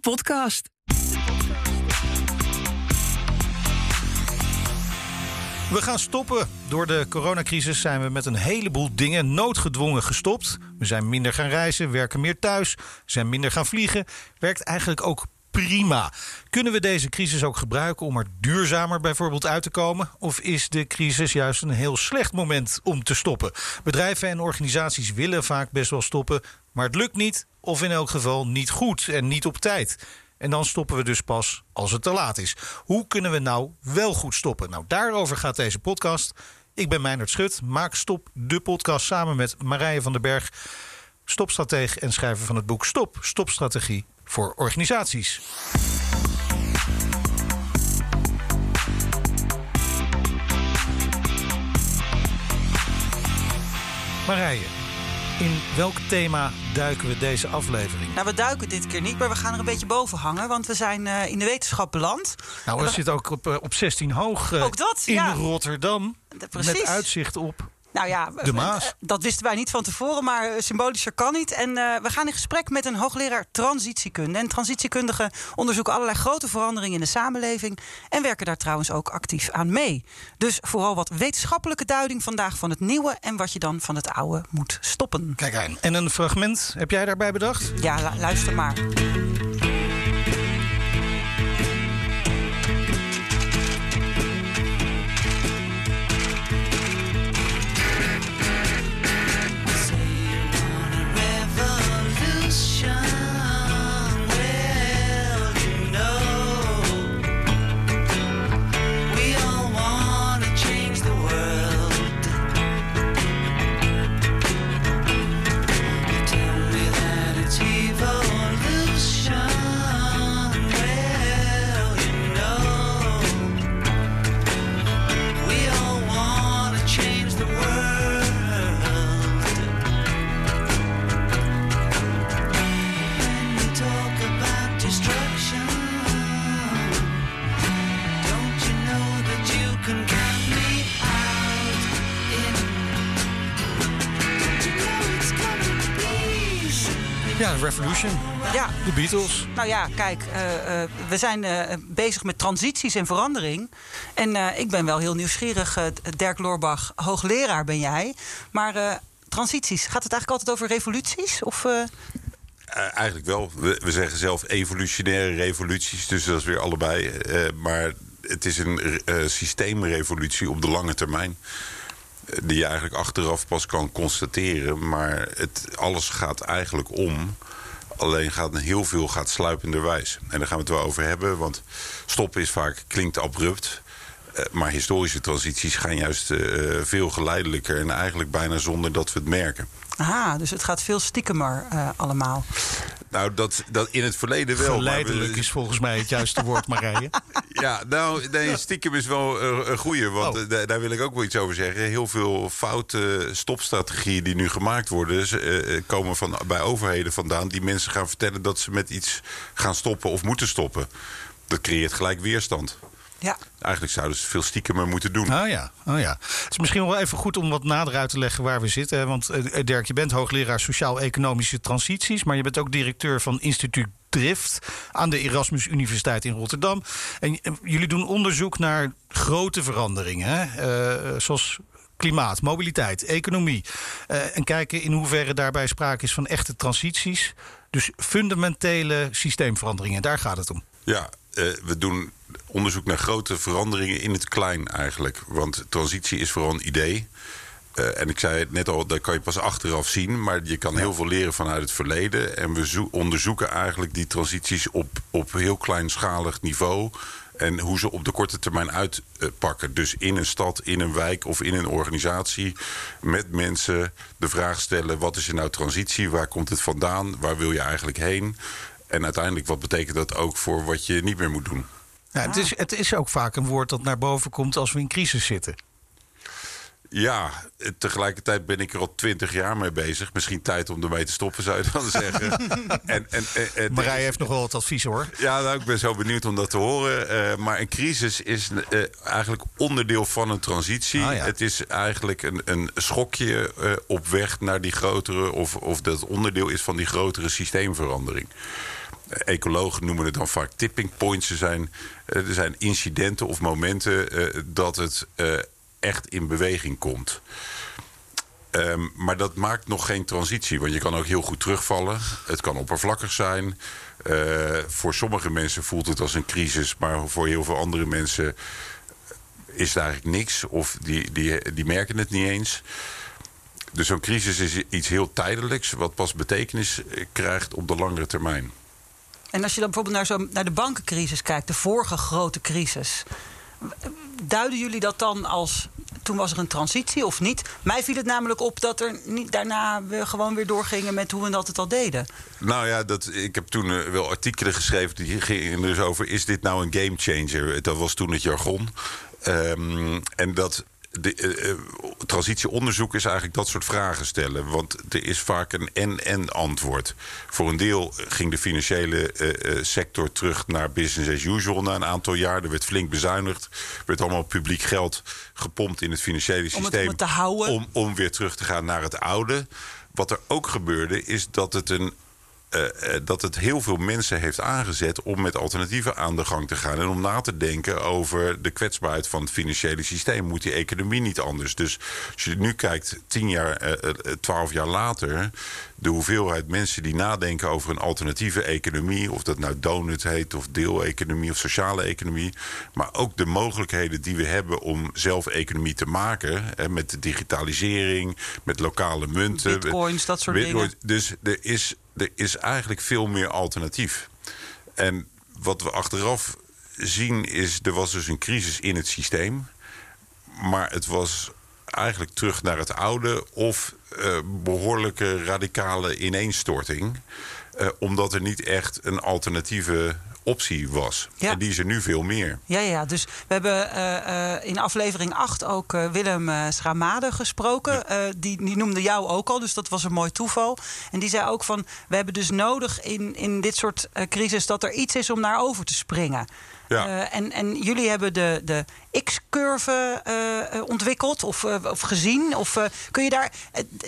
podcast. We gaan stoppen. Door de coronacrisis zijn we met een heleboel dingen noodgedwongen gestopt. We zijn minder gaan reizen, werken meer thuis, zijn minder gaan vliegen. Werkt eigenlijk ook prima. Kunnen we deze crisis ook gebruiken om er duurzamer bijvoorbeeld uit te komen? Of is de crisis juist een heel slecht moment om te stoppen? Bedrijven en organisaties willen vaak best wel stoppen, maar het lukt niet. Of in elk geval niet goed en niet op tijd. En dan stoppen we dus pas als het te laat is. Hoe kunnen we nou wel goed stoppen? Nou, daarover gaat deze podcast. Ik ben Meijnerd Schut, maak Stop de podcast samen met Marije van den Berg, stopstratege en schrijver van het boek Stop, Stopstrategie voor organisaties. Marije, in welk thema duiken we deze aflevering? Nou, we duiken dit keer niet, maar we gaan er een beetje boven hangen. Want we zijn uh, in de wetenschap beland. Nou, we we... zitten ook op, uh, op 16 hoog uh, ook dat, in ja. Rotterdam. Precies. Met uitzicht op nou ja, de Maas. Dat wisten wij niet van tevoren, maar symbolischer kan niet. En uh, we gaan in gesprek met een hoogleraar transitiekunde. En transitiekundigen onderzoeken allerlei grote veranderingen in de samenleving. En werken daar trouwens ook actief aan mee. Dus vooral wat wetenschappelijke duiding vandaag van het nieuwe. En wat je dan van het oude moet stoppen. Kijk aan. En een fragment heb jij daarbij bedacht? Ja, luister maar. Revolution. Ja. De Beatles. Nou ja, kijk, uh, uh, we zijn uh, bezig met transities en verandering. En ik ben wel heel nieuwsgierig. Dirk Loorbach, hoogleraar ben jij. Maar transities, gaat het eigenlijk altijd over revoluties? Of... eigenlijk wel. We, we, zeggen zelf evolutionaire revoluties, dus dat is weer allebei. maar het is een systeemrevolutie op de lange termijn die je eigenlijk achteraf pas kan constateren. Maar het, alles gaat eigenlijk om. Alleen gaat heel veel gaat sluipenderwijs. En daar gaan we het wel over hebben. Want stoppen is vaak, klinkt abrupt. Uh, maar historische transities gaan juist uh, veel geleidelijker. En eigenlijk bijna zonder dat we het merken. Aha, dus het gaat veel stiekemer uh, allemaal. Nou, dat, dat in het verleden wel. Geleidelijk we... is volgens mij het juiste woord, Marije. ja, nou, nee, stiekem is wel een goeie. Want oh. daar wil ik ook wel iets over zeggen. Heel veel foute stopstrategieën die nu gemaakt worden... Uh, komen van, bij overheden vandaan... die mensen gaan vertellen dat ze met iets gaan stoppen of moeten stoppen. Dat creëert gelijk weerstand. Ja. Eigenlijk zouden ze veel stiekemer moeten doen. Oh ja, oh ja. Het is misschien wel even goed om wat nader uit te leggen waar we zitten. Want uh, Dirk, je bent hoogleraar sociaal-economische transities... maar je bent ook directeur van instituut Drift aan de Erasmus Universiteit in Rotterdam. En uh, jullie doen onderzoek naar grote veranderingen, hè? Uh, zoals klimaat, mobiliteit, economie. en kijken in hoeverre daarbij sprake is van echte transities. Dus fundamentele systeemveranderingen, daar gaat het om. Ja, we doen onderzoek naar grote veranderingen in het klein eigenlijk. Want transitie is vooral een idee. Uh, en ik zei het net al, dat kan je pas achteraf zien. Maar je kan heel veel leren vanuit het verleden. En we onderzoeken eigenlijk die transities op, op heel kleinschalig niveau. En hoe ze op de korte termijn uitpakken. Dus in een stad, in een wijk of in een organisatie. Met mensen de vraag stellen: wat is er nou transitie? Waar komt het vandaan? Waar wil je eigenlijk heen? En uiteindelijk, wat betekent dat ook voor wat je niet meer moet doen? Ja, het, is, het is ook vaak een woord dat naar boven komt als we in crisis zitten. Ja, tegelijkertijd ben ik er al twintig jaar mee bezig. Misschien tijd om ermee te stoppen, zou je dan zeggen. en, en, en, Marij heeft nog wel wat advies hoor. Ja, nou, ik ben zo benieuwd om dat te horen. Uh, maar een crisis is uh, eigenlijk onderdeel van een transitie. Ah, ja. Het is eigenlijk een, een schokje uh, op weg naar die grotere... Of, of dat onderdeel is van die grotere systeemverandering. Ecologen noemen het dan vaak tipping points. Er zijn, eh, er zijn incidenten of momenten eh, dat het eh, echt in beweging komt. Ehm, maar dat maakt nog geen transitie, want je kan ook heel goed terugvallen. Het kan oppervlakkig zijn. Voor sommige mensen voelt het als een crisis, maar voor heel veel andere mensen is het eigenlijk niks. Of die, die, die merken het niet eens. Dus zo'n crisis is iets heel tijdelijks, wat pas betekenis krijgt op de langere termijn. En als je dan bijvoorbeeld naar, zo, naar de bankencrisis kijkt, de vorige grote crisis. Duiden jullie dat dan als toen was er een transitie of niet? Mij viel het namelijk op dat er niet, daarna we gewoon weer doorgingen met hoe we dat het al deden. Nou ja, dat, ik heb toen uh, wel artikelen geschreven die gingen dus over: is dit nou een game changer? Dat was toen het jargon. Um, en dat de, uh, transitieonderzoek is eigenlijk dat soort vragen stellen. Want er is vaak een en-en antwoord. Voor een deel ging de financiële uh, sector terug naar business as usual na een aantal jaar. Er werd flink bezuinigd. Er werd allemaal publiek geld gepompt in het financiële systeem. Om, het, om, het te houden. Om, om weer terug te gaan naar het oude. Wat er ook gebeurde, is dat het een uh, dat het heel veel mensen heeft aangezet om met alternatieven aan de gang te gaan. En om na te denken over de kwetsbaarheid van het financiële systeem. Moet die economie niet anders? Dus als je nu kijkt, tien jaar, uh, twaalf jaar later. De hoeveelheid mensen die nadenken over een alternatieve economie. Of dat nou donut heet, of deeleconomie of sociale economie. Maar ook de mogelijkheden die we hebben om zelf economie te maken. Hè, met de digitalisering, met lokale munten. Bitcoins, dat soort dingen. Dus er is er is eigenlijk veel meer alternatief. En wat we achteraf zien is, er was dus een crisis in het systeem. Maar het was eigenlijk terug naar het oude of uh, behoorlijke radicale ineenstorting. Uh, omdat er niet echt een alternatieve optie was. Ja. En die is er nu veel meer. Ja, ja dus we hebben uh, uh, in aflevering 8 ook uh, Willem Schramade gesproken. Ja. die, die noemde jou ook al, dus dat was een mooi toeval. En die zei ook van, we hebben dus nodig in, in dit soort crisis... dat er iets is om naar over te springen. Ja. en, en jullie hebben de, de X-curve uh, ontwikkeld of, uh, of gezien? Of kun je daar,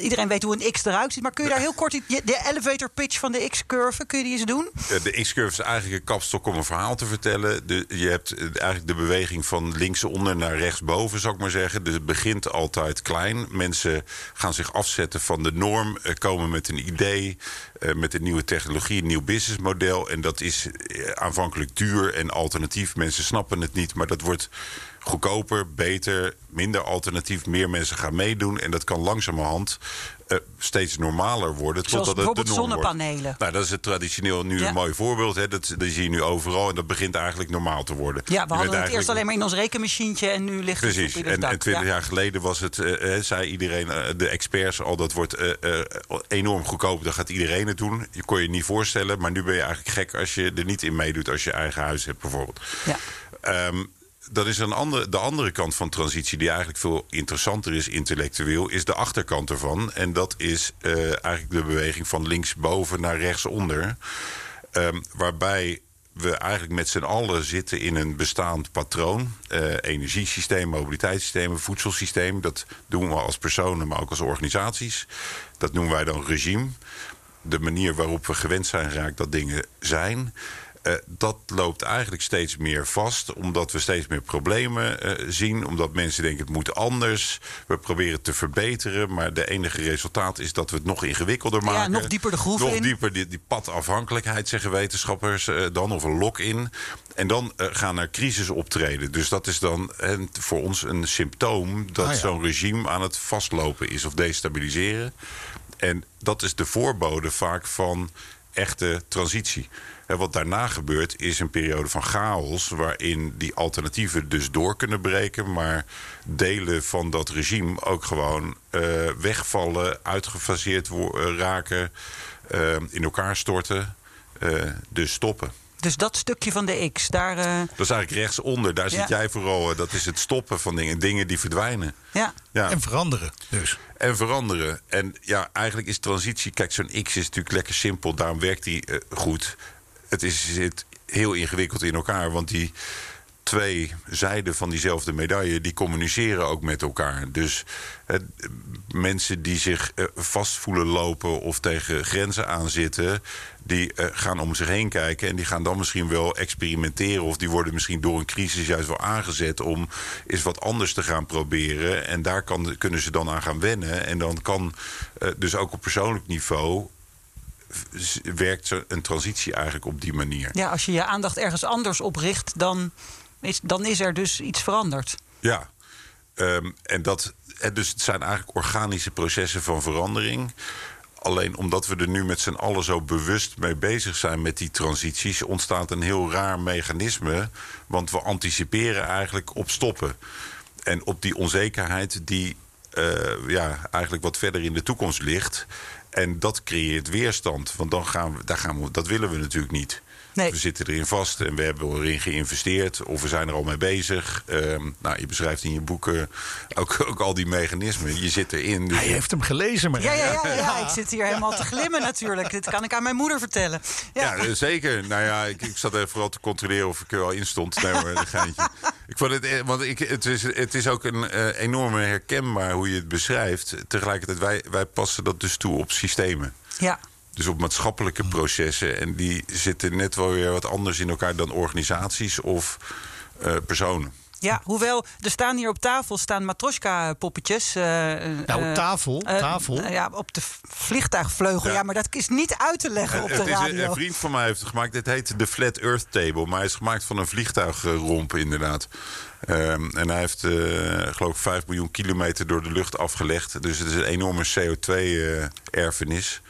iedereen weet hoe een X eruit ziet, maar kun je daar heel kort de elevator pitch van de X-curve, kun je die eens doen? De X-curve is eigenlijk een kapstok om een verhaal te vertellen. De, je hebt eigenlijk de beweging van linksonder naar rechtsboven, zou ik maar zeggen. Dus het begint altijd klein. Mensen gaan zich afzetten van de norm, komen met een idee, met een nieuwe technologie, een nieuw businessmodel. En dat is aanvankelijk duur en alternatief. Mensen snappen het niet, maar dat wordt goedkoper, beter, minder alternatief. Meer mensen gaan meedoen. En dat kan langzamerhand uh, steeds normaler worden. Zoals totdat het de norm zonnepanelen. Wordt. Nou, dat is het traditioneel nu ja. een mooi voorbeeld. Hè. Dat, dat zie je nu overal. En dat begint eigenlijk normaal te worden. Ja, we je hadden het eigenlijk... eerst alleen maar in ons rekenmachientje. En nu ligt Precies. het op en, en twintig jaar geleden was het, uh, zei iedereen, uh, de experts al, dat wordt enorm goedkoop. Dan gaat iedereen het doen. Je kon je niet voorstellen. Maar nu ben je eigenlijk gek als je er niet in meedoet. Als je eigen huis hebt bijvoorbeeld. Ja. Um, dat is een andere, de andere kant van transitie, die eigenlijk veel interessanter is intellectueel, is de achterkant ervan. En dat is uh, eigenlijk de beweging van linksboven naar rechtsonder. Um, waarbij we eigenlijk met z'n allen zitten in een bestaand patroon. Uh, energiesysteem, mobiliteitssysteem, voedselsysteem. Dat doen we als personen, maar ook als organisaties. Dat noemen wij dan regime. De manier waarop we gewend zijn geraakt dat dingen zijn. Uh, dat loopt eigenlijk steeds meer vast, omdat we steeds meer problemen uh, zien. Omdat mensen denken het moet anders. We proberen het te verbeteren, maar de enige resultaat is dat we het nog ingewikkelder maken. Ja, nog dieper de groef nog in. Nog dieper die, die padafhankelijkheid, zeggen wetenschappers uh, dan, of een lock-in. En dan gaan er crisis optreden. Dus dat is dan voor ons een symptoom dat ah, ja. zo'n regime aan het vastlopen is of destabiliseren. En dat is de voorbode vaak van echte transitie. En wat daarna gebeurt is een periode van chaos... waarin die alternatieven dus door kunnen breken... maar delen van dat regime ook gewoon uh, wegvallen... uitgefaseerd raken, uh, in elkaar storten, dus stoppen. Dus dat stukje van de X, daar... Uh... Dat is eigenlijk rechtsonder, daar ja. zit jij vooral. Dat is het stoppen van dingen, dingen die verdwijnen. Ja. ja. En veranderen dus. En veranderen. En ja, eigenlijk is transitie... Kijk, zo'n X is natuurlijk lekker simpel, daarom werkt die uh, goed het is, zit heel ingewikkeld in elkaar. Want die twee zijden van diezelfde medaille, die communiceren ook met elkaar. Dus eh, mensen die zich eh, vast voelen lopen of tegen grenzen aanzitten, die eh, gaan om zich heen kijken en die gaan dan misschien wel experimenteren. Of die worden misschien door een crisis juist wel aangezet om eens wat anders te gaan proberen. En daar kan, kunnen ze dan aan gaan wennen. En dan kan dus ook op persoonlijk niveau werkt een transitie eigenlijk op die manier. Ja, als je je aandacht ergens anders op richt, dan dan is er dus iets veranderd. Ja, Ehm, en dat, dus het zijn eigenlijk organische processen van verandering. Alleen omdat we er nu met z'n allen zo bewust mee bezig zijn met die transities, ontstaat een heel raar mechanisme. Want we anticiperen eigenlijk op stoppen. En op die onzekerheid die eh, ja, eigenlijk wat verder in de toekomst ligt. En dat creëert weerstand. Want dan gaan we, daar gaan we, dat willen we natuurlijk niet. Nee. We zitten erin vast en we hebben erin geïnvesteerd. Of we zijn er al mee bezig. Ehm, nou, je beschrijft in je boeken ook, ook al die mechanismen. Je zit erin. Dus Hij heeft hem gelezen, maar Ja, ja, ja, ja, ik zit hier helemaal te glimmen natuurlijk. Dit kan ik aan mijn moeder vertellen. Ja, Ja, eh, zeker. Nou ja, ik, ik zat even vooral te controleren of ik er al in stond. Nee hoor, een geintje. Ik vond het, eh, want ik, het, is, het is ook een eh, enorme herkenbaar hoe je het beschrijft. Tegelijkertijd, wij, wij passen dat dus toe op systemen. ja. Dus op maatschappelijke processen. En die zitten net wel weer wat anders in elkaar dan organisaties of eh, personen. Ja, hoewel er staan hier op tafel staan matroska-poppetjes. eh, Nou, eh, tafel, eh, tafel. nou ja, op de vliegtuigvleugel. Ja. Ja. maar dat is niet uit te leggen op Het de is een, radio. een vriend van mij heeft het gemaakt. Dit heet de Flat Earth Table. Maar hij is gemaakt van een vliegtuigromp, inderdaad. Ehm, en hij heeft, eh, geloof ik, 5 miljoen kilometer door de lucht afgelegd. Dus het is een enorme CO2-erfenis.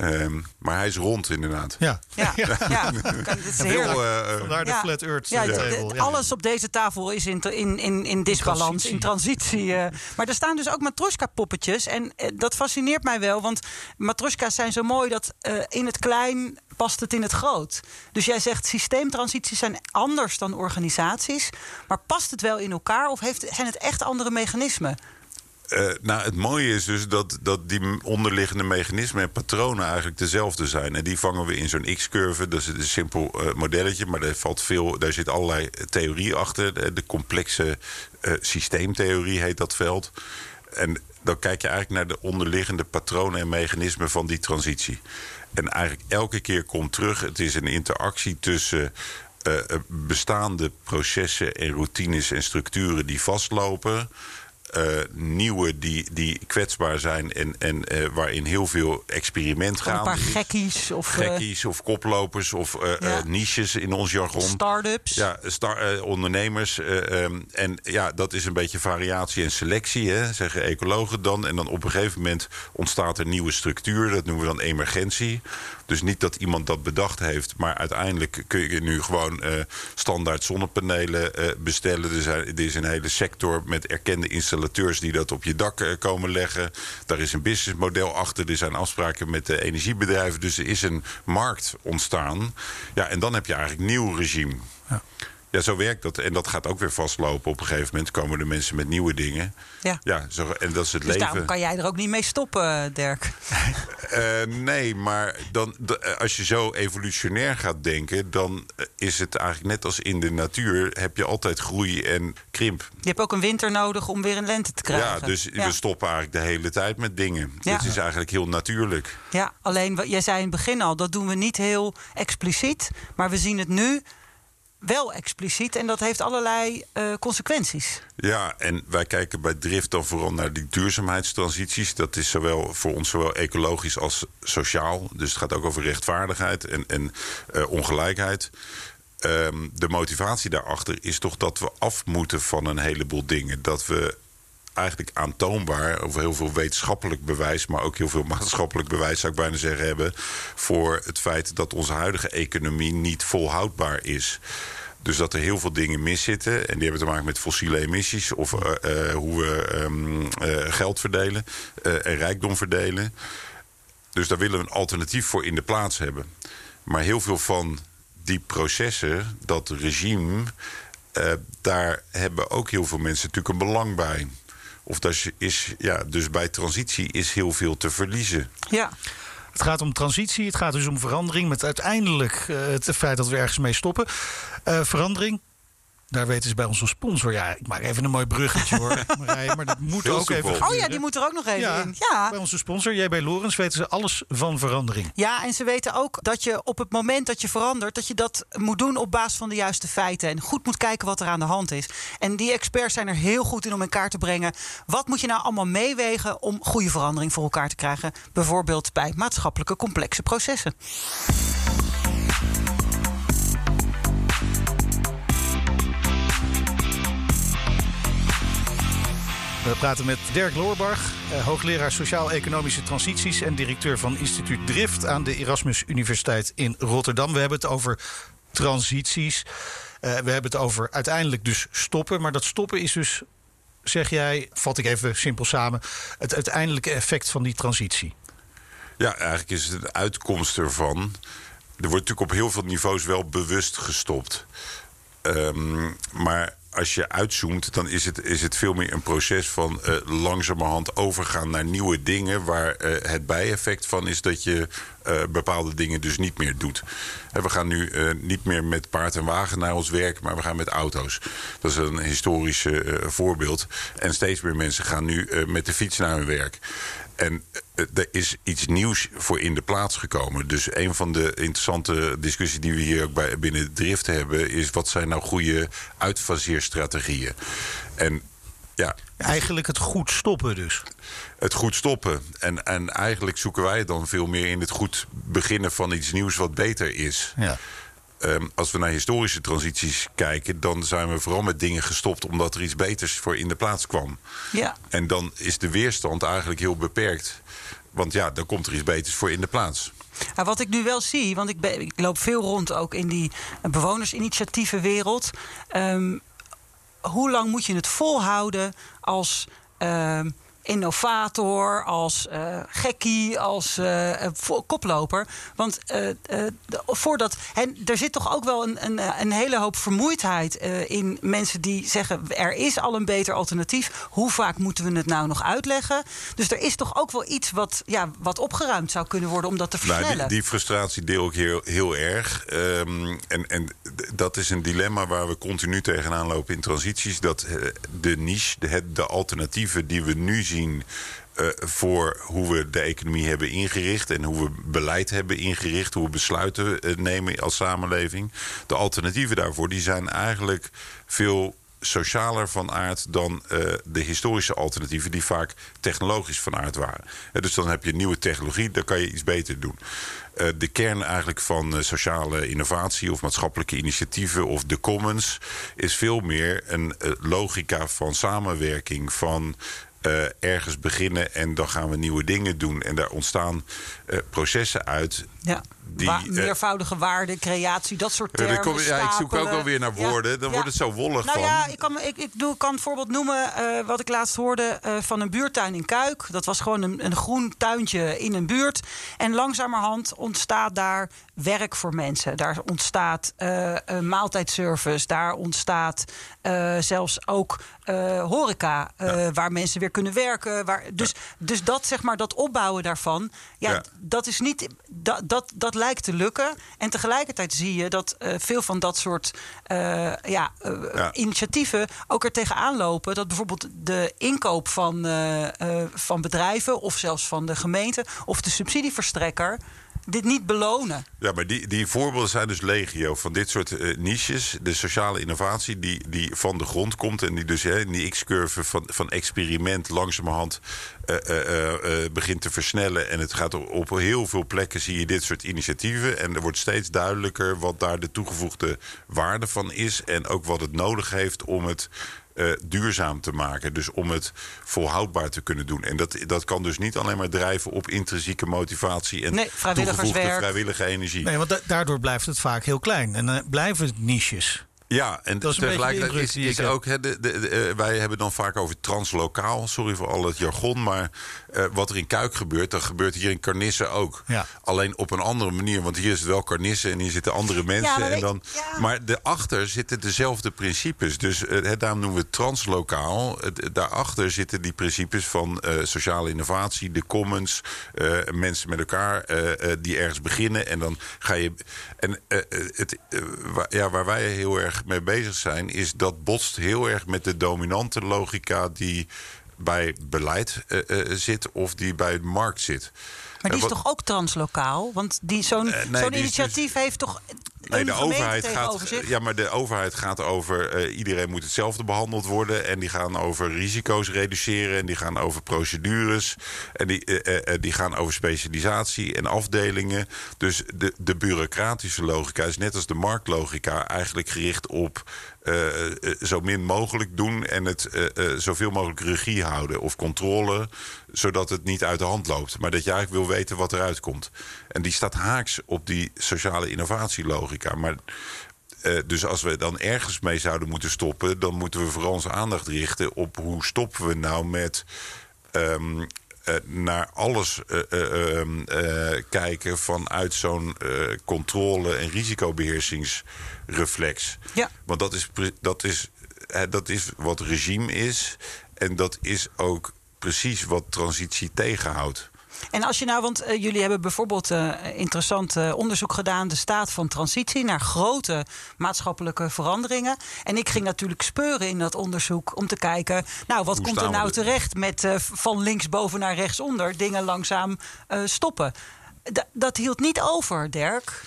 Ehm, maar hij is rond, inderdaad. Ja. Ja, ja. is. Heel, eh, eh, Vandaar de Ja. Flat Earth Ja, eh, table. Alles op deze tafel is in, in, in, in disbalans, in transitie. eh. Maar er staan dus ook matroska-poppetjes. En eh, dat fascineert mij wel, want matroska's zijn zo mooi dat eh, in het klein past het in het groot. Dus jij zegt systeemtransities zijn anders dan organisaties. Maar past het wel in elkaar of heeft, zijn het echt andere mechanismen? Eh, nou, het mooie is dus dat, dat die onderliggende mechanismen en patronen eigenlijk dezelfde zijn. En die vangen we in zo'n X-curve. Dat is een simpel eh, modelletje, maar daar, valt veel, daar zit allerlei theorie achter. De, complexe eh, systeemtheorie heet dat veld. En dan kijk je eigenlijk naar de onderliggende patronen en mechanismen van die transitie. En eigenlijk elke keer komt terug, het is een interactie tussen bestaande processen en routines en structuren die vastlopen nieuwe die, die kwetsbaar zijn en, en eh, waarin heel veel experiment Gewoon een paar gekkies of eh, Gekkies of koplopers of eh, Ja. eh, niches in ons jargon. start-ups. Ja, star, eh, ondernemers. eh, ehm, en ja, dat is een beetje variatie en selectie, hè, zeggen ecologen dan. En dan op een gegeven moment ontstaat er nieuwe structuur. Dat noemen we dan emergentie. Dus niet dat iemand dat bedacht heeft, maar uiteindelijk kun je nu gewoon eh, standaard zonnepanelen eh, bestellen. Er, zijn, er is een hele sector met erkende installateurs die dat op je dak eh, komen leggen. Daar is een businessmodel achter. Er zijn afspraken met de energiebedrijven. Dus er is een markt ontstaan. Ja, en dan heb je eigenlijk nieuw regime. Ja. Ja, zo werkt dat. En dat gaat ook weer vastlopen. Op een gegeven moment komen er mensen met nieuwe dingen. Ja. Ja, zo, en dat is het Dus daarom leven. kan jij er ook niet mee stoppen, Dirk. Eh, nee, maar dan, eh, als je zo evolutionair gaat denken... dan eh, is het eigenlijk net als in de natuur... heb je altijd groei en krimp. Je hebt ook een winter nodig om weer een lente te krijgen. Ja, dus Ja. we stoppen eigenlijk de hele tijd met dingen. Ja. Het is eigenlijk heel natuurlijk. Ja, alleen jij zei in het begin al, dat doen we niet heel expliciet. Maar we zien het nu wel expliciet. En dat heeft allerlei eh, consequenties. Ja, en wij kijken bij Drift dan vooral naar die duurzaamheidstransities. Dat is zowel voor ons zowel ecologisch als sociaal. Dus het gaat ook over rechtvaardigheid en, en eh, ongelijkheid. Ehm, de motivatie daarachter is toch dat we af moeten van een heleboel dingen. Dat we eigenlijk aantoonbaar, of heel veel wetenschappelijk bewijs, maar ook heel veel maatschappelijk bewijs, zou ik bijna zeggen, hebben. voor het feit dat onze huidige economie niet volhoudbaar is. Dus dat er heel veel dingen miszitten. En die hebben te maken met fossiele emissies. Of eh, eh, hoe we ehm, eh, geld verdelen en rijkdom verdelen. Dus daar willen we een alternatief voor in de plaats hebben. Maar heel veel van die processen, dat regime. daar hebben ook heel veel mensen natuurlijk een belang bij. Of dat is- is, ja, dus bij transitie is heel veel te verliezen. Ja, Het gaat om transitie, het gaat dus om verandering. Met uiteindelijk eh, het feit dat we ergens mee stoppen. Eh, verandering, Daar weten ze bij onze sponsor. Ja, ik maak even een mooi bruggetje hoor. Marije, maar dat moet ook even. Oh ja, die moet er ook nog even ja, in. Ja. Bij onze sponsor, JB Lorens, weten ze alles van verandering. Ja, en ze weten ook dat je op het moment dat je verandert, dat je dat moet doen op basis van de juiste feiten. En goed moet kijken wat er aan de hand is. En die experts zijn er heel goed in om in kaart te brengen. Wat moet je nou allemaal meewegen om goede verandering voor elkaar te krijgen? Bijvoorbeeld bij maatschappelijke complexe processen. We praten met Dirk Loorbach, eh, hoogleraar Sociaal-Economische Transities en directeur van instituut Drift aan de Erasmus Universiteit in Rotterdam. We hebben het over transities. Eh, we hebben het over uiteindelijk dus stoppen. Maar dat stoppen is dus, zeg jij, vat ik even simpel samen, het uiteindelijke effect van die transitie. Ja, eigenlijk is het een uitkomst ervan. Er wordt natuurlijk op heel veel niveaus wel bewust gestopt. Ehm, maar als je uitzoomt, dan is het, is het veel meer een proces van eh, langzamerhand overgaan naar nieuwe dingen. Waar eh, het bijeffect van is dat je eh, bepaalde dingen dus niet meer doet. Hè, we gaan nu niet meer met paard en wagen naar ons werk, maar we gaan met auto's. Dat is een historisch voorbeeld. En steeds meer mensen gaan nu met de fiets naar hun werk. En eh, er is iets nieuws voor in de plaats gekomen. Dus een van de interessante discussies die we hier ook bij, binnen Drift hebben... is wat zijn nou goede uitfaseerstrategieën? En ja, Eigenlijk het goed stoppen dus. het goed stoppen. En, en eigenlijk zoeken wij dan veel meer in het goed beginnen van iets nieuws wat beter is. Ja. Ehm, als we naar historische transities kijken, dan zijn we vooral met dingen gestopt omdat er iets beters voor in de plaats kwam. Ja. En dan is de weerstand eigenlijk heel beperkt. Want ja, dan komt er iets beters voor in de plaats. Maar wat ik nu wel zie, want ik, ben, ik loop veel rond ook in die bewonersinitiatievenwereld. Ehm, hoe lang moet je het volhouden als ehm, innovator, als eh, gekkie, als eh, eh, koploper? Want voordat. En er zit toch ook wel een, een, een hele hoop vermoeidheid in mensen die zeggen: er is al een beter alternatief. Hoe vaak moeten we het nou nog uitleggen? Dus er is toch ook wel iets wat, ja, wat opgeruimd zou kunnen worden om dat te versnellen. Nou, die, die frustratie deel ik heel, heel erg. Ehm, en, en dat is een dilemma waar we continu tegenaan lopen in transities. Dat de niche, de, de alternatieven die we nu eh, voor hoe we de economie hebben ingericht en hoe we beleid hebben ingericht, hoe we besluiten eh, nemen als samenleving. De alternatieven daarvoor die zijn eigenlijk veel socialer van aard dan eh, de historische alternatieven, die vaak technologisch van aard waren. Dus dan heb je nieuwe technologie, dan kan je iets beter doen. De kern eigenlijk van sociale innovatie of maatschappelijke initiatieven of de commons is veel meer een logica van samenwerking, van eh, ergens beginnen en dan gaan we nieuwe dingen doen. En daar ontstaan eh, processen uit. Ja, Die, Wa- eh, meervoudige waarde, creatie, dat soort termen. kom je- ja, ik zoek ook alweer naar Ja, woorden. Dan ja. wordt het zo wollig nou van. ja, ik kan, ik, ik doe, kan een voorbeeld noemen eh, wat ik laatst hoorde eh, van een buurtuin in Kuik. Dat was gewoon een, een groen tuintje in een buurt. En langzamerhand ontstaat daar werk voor mensen. Daar ontstaat een maaltijdservice. Daar ontstaat zelfs ook horeca. Waar mensen weer kunnen werken. Waar, dus, dus dat, zeg maar, dat opbouwen daarvan. Ja, Ja. dat is niet. Dat, dat, dat lijkt te lukken. En tegelijkertijd zie je dat eh, veel van dat soort eh, ja, eh, Ja. initiatieven ook er tegenaan lopen. Dat bijvoorbeeld de inkoop van, van bedrijven of zelfs van de gemeente of de subsidieverstrekker dit niet belonen. Ja, maar die, die voorbeelden zijn dus legio van dit soort eh, niches. De sociale innovatie die, die van de grond komt... en die dus hè, in die X-curve van, van experiment langzamerhand eh, eh, begint te versnellen. En het gaat op, op heel veel plekken zie je dit soort initiatieven. En er wordt steeds duidelijker wat daar de toegevoegde waarde van is... en ook wat het nodig heeft om het... eh, duurzaam te maken. Dus om het volhoudbaar te kunnen doen. En dat, dat kan dus niet alleen maar drijven op intrinsieke motivatie en Nee, vrijwilligerswerk. toegevoegde vrijwillige energie. Nee, want da- daardoor blijft het vaak heel klein. En dan blijven het niches. Ja, en Dat is een tegelijkertijd is, is ook... hè, de, de, de, eh, wij hebben dan vaak over translokaal. Sorry voor al het jargon. Maar eh, wat er in Kuik gebeurt... dat gebeurt hier in Carnisse ook. Ja. Alleen op een andere manier. Want hier is het wel Carnisse en hier zitten andere mensen. maar en dan, ja. Maar daarachter zitten dezelfde principes. Dus hè, daarom noemen we het translokaal. Daarachter zitten die principes van eh, sociale innovatie... de commons, eh, mensen met elkaar die ergens beginnen. En dan ga je... En het, ja, waar wij heel erg mee bezig zijn, is dat botst heel erg met de dominante logica die bij beleid uh, uh, zit of die bij de markt zit. Maar die is toch ook translokaal? Want die, zo'n Uh, nee, initiatief heeft toch. Nee, de overheid, gaat, zich? ja, maar de overheid gaat over eh, iedereen moet hetzelfde behandeld worden. En die gaan over risico's reduceren. En die gaan over procedures. En die, eh, die gaan over specialisatie en afdelingen. Dus de, de bureaucratische logica is net als de marktlogica eigenlijk gericht op zo min mogelijk doen en het zoveel mogelijk regie houden of controle, zodat het niet uit de hand loopt. Maar dat je eigenlijk wil weten wat eruit komt. En die staat haaks op die sociale innovatielogica. Maar eh, dus als we dan ergens mee zouden moeten stoppen, dan moeten we vooral onze aandacht richten op hoe stoppen we nou met. ehm, eh, naar alles eh, eh, ehm, eh, kijken vanuit zo'n controle- en risicobeheersingsreflex. Ja. Want dat is, dat, is, dat is wat regime is. En dat is ook precies wat transitie tegenhoudt. En als je nou, want eh, jullie hebben bijvoorbeeld eh, interessant eh, onderzoek gedaan, de staat van transitie naar grote maatschappelijke veranderingen. En ik ging natuurlijk speuren in dat onderzoek om te kijken, nou, wat Hoe komt er we nou er? terecht met van linksboven naar rechtsonder dingen langzaam stoppen. D- dat hield niet over, Dirk.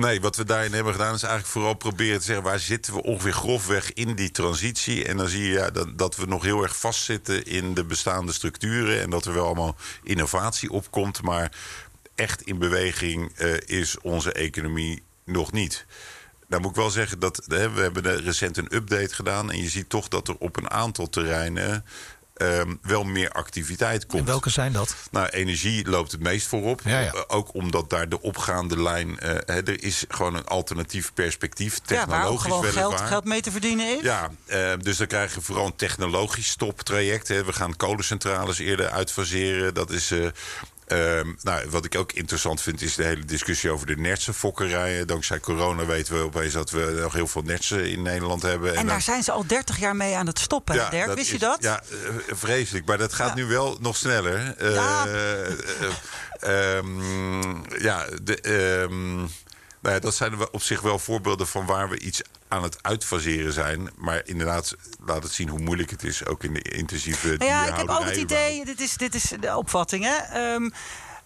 Nee, wat we daarin hebben gedaan is eigenlijk vooral proberen te zeggen... waar zitten we ongeveer grofweg in die transitie. En dan zie je ja, dat, dat we nog heel erg vastzitten in de bestaande structuren... en dat er wel allemaal innovatie opkomt. Maar echt in beweging eh, is onze economie nog niet. Nou moet ik wel zeggen dat hè, we hebben recent een update gedaan... en je ziet toch dat er op een aantal terreinen... ehm, wel meer activiteit komt. En welke zijn dat? Nou, energie loopt het meest voorop. Ja, ja. Eh, Ook omdat daar de opgaande lijn... eh, hè, er is gewoon een alternatief perspectief, Ja, waar ook technologisch gewoon geld, geld mee te verdienen is. Ja, eh, dus dan krijg je vooral een technologisch stoptraject. Hè. We gaan kolencentrales eerder uitfaseren. Dat is... eh, ehm, nou, wat ik ook interessant vind is de hele discussie over de nertse fokkerijen. Dankzij corona weten we opeens dat we nog heel veel nertsen in Nederland hebben. En dan- daar zijn ze al 30 jaar mee aan het stoppen, Dirk. Wist je dat? Ja, eh, vreselijk. Maar dat gaat Ja. nu wel nog sneller. Ja. ehm, ja, de, ehm, nou ja, dat zijn op zich wel voorbeelden van waar we iets aan het uitfaseren zijn. Maar inderdaad, laat het zien hoe moeilijk het is. Ook in de intensieve Nou ja, ik heb ook het idee, dit is, dit is de opvatting, hè. Ehm,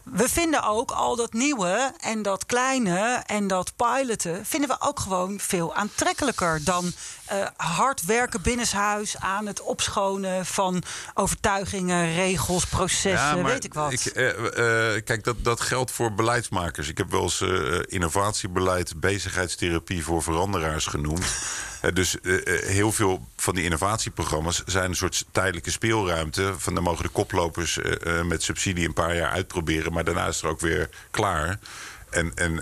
we vinden ook al dat nieuwe en dat kleine en dat piloten... vinden we ook gewoon veel aantrekkelijker dan eh, hard werken binnenshuis... aan het opschonen van overtuigingen, regels, processen, weet ik wat. Ik, eh, eh, kijk, dat, dat geldt voor beleidsmakers. Ik heb wel eens innovatiebeleid, bezigheidstherapie voor veranderaars genoemd. Dus heel veel van die innovatieprogramma's zijn een soort tijdelijke speelruimte. Van dan mogen de koplopers met subsidie een paar jaar uitproberen, maar daarna is er ook weer klaar. En, en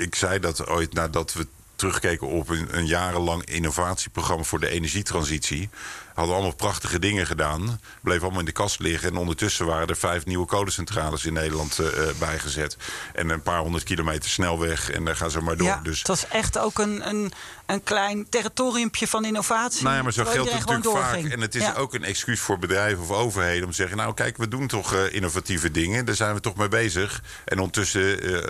ik zei dat ooit nadat we terugkeken op een, een jarenlang innovatieprogramma voor de energietransitie. Hadden allemaal prachtige dingen gedaan. Bleef allemaal in de kast liggen. En ondertussen waren er vijf nieuwe kolencentrales in Nederland eh, eh, bijgezet. En een paar honderd kilometer snelweg. En daar gaan ze maar door. ja, dus het was echt ook een, een, een klein territoriumpje van innovatie. nou ja, maar zo geldt het natuurlijk vaak. En het is Ja. ook een excuus voor bedrijven of overheden om te zeggen: Nou, kijk, we doen toch eh, innovatieve dingen. Daar zijn we toch mee bezig. En ondertussen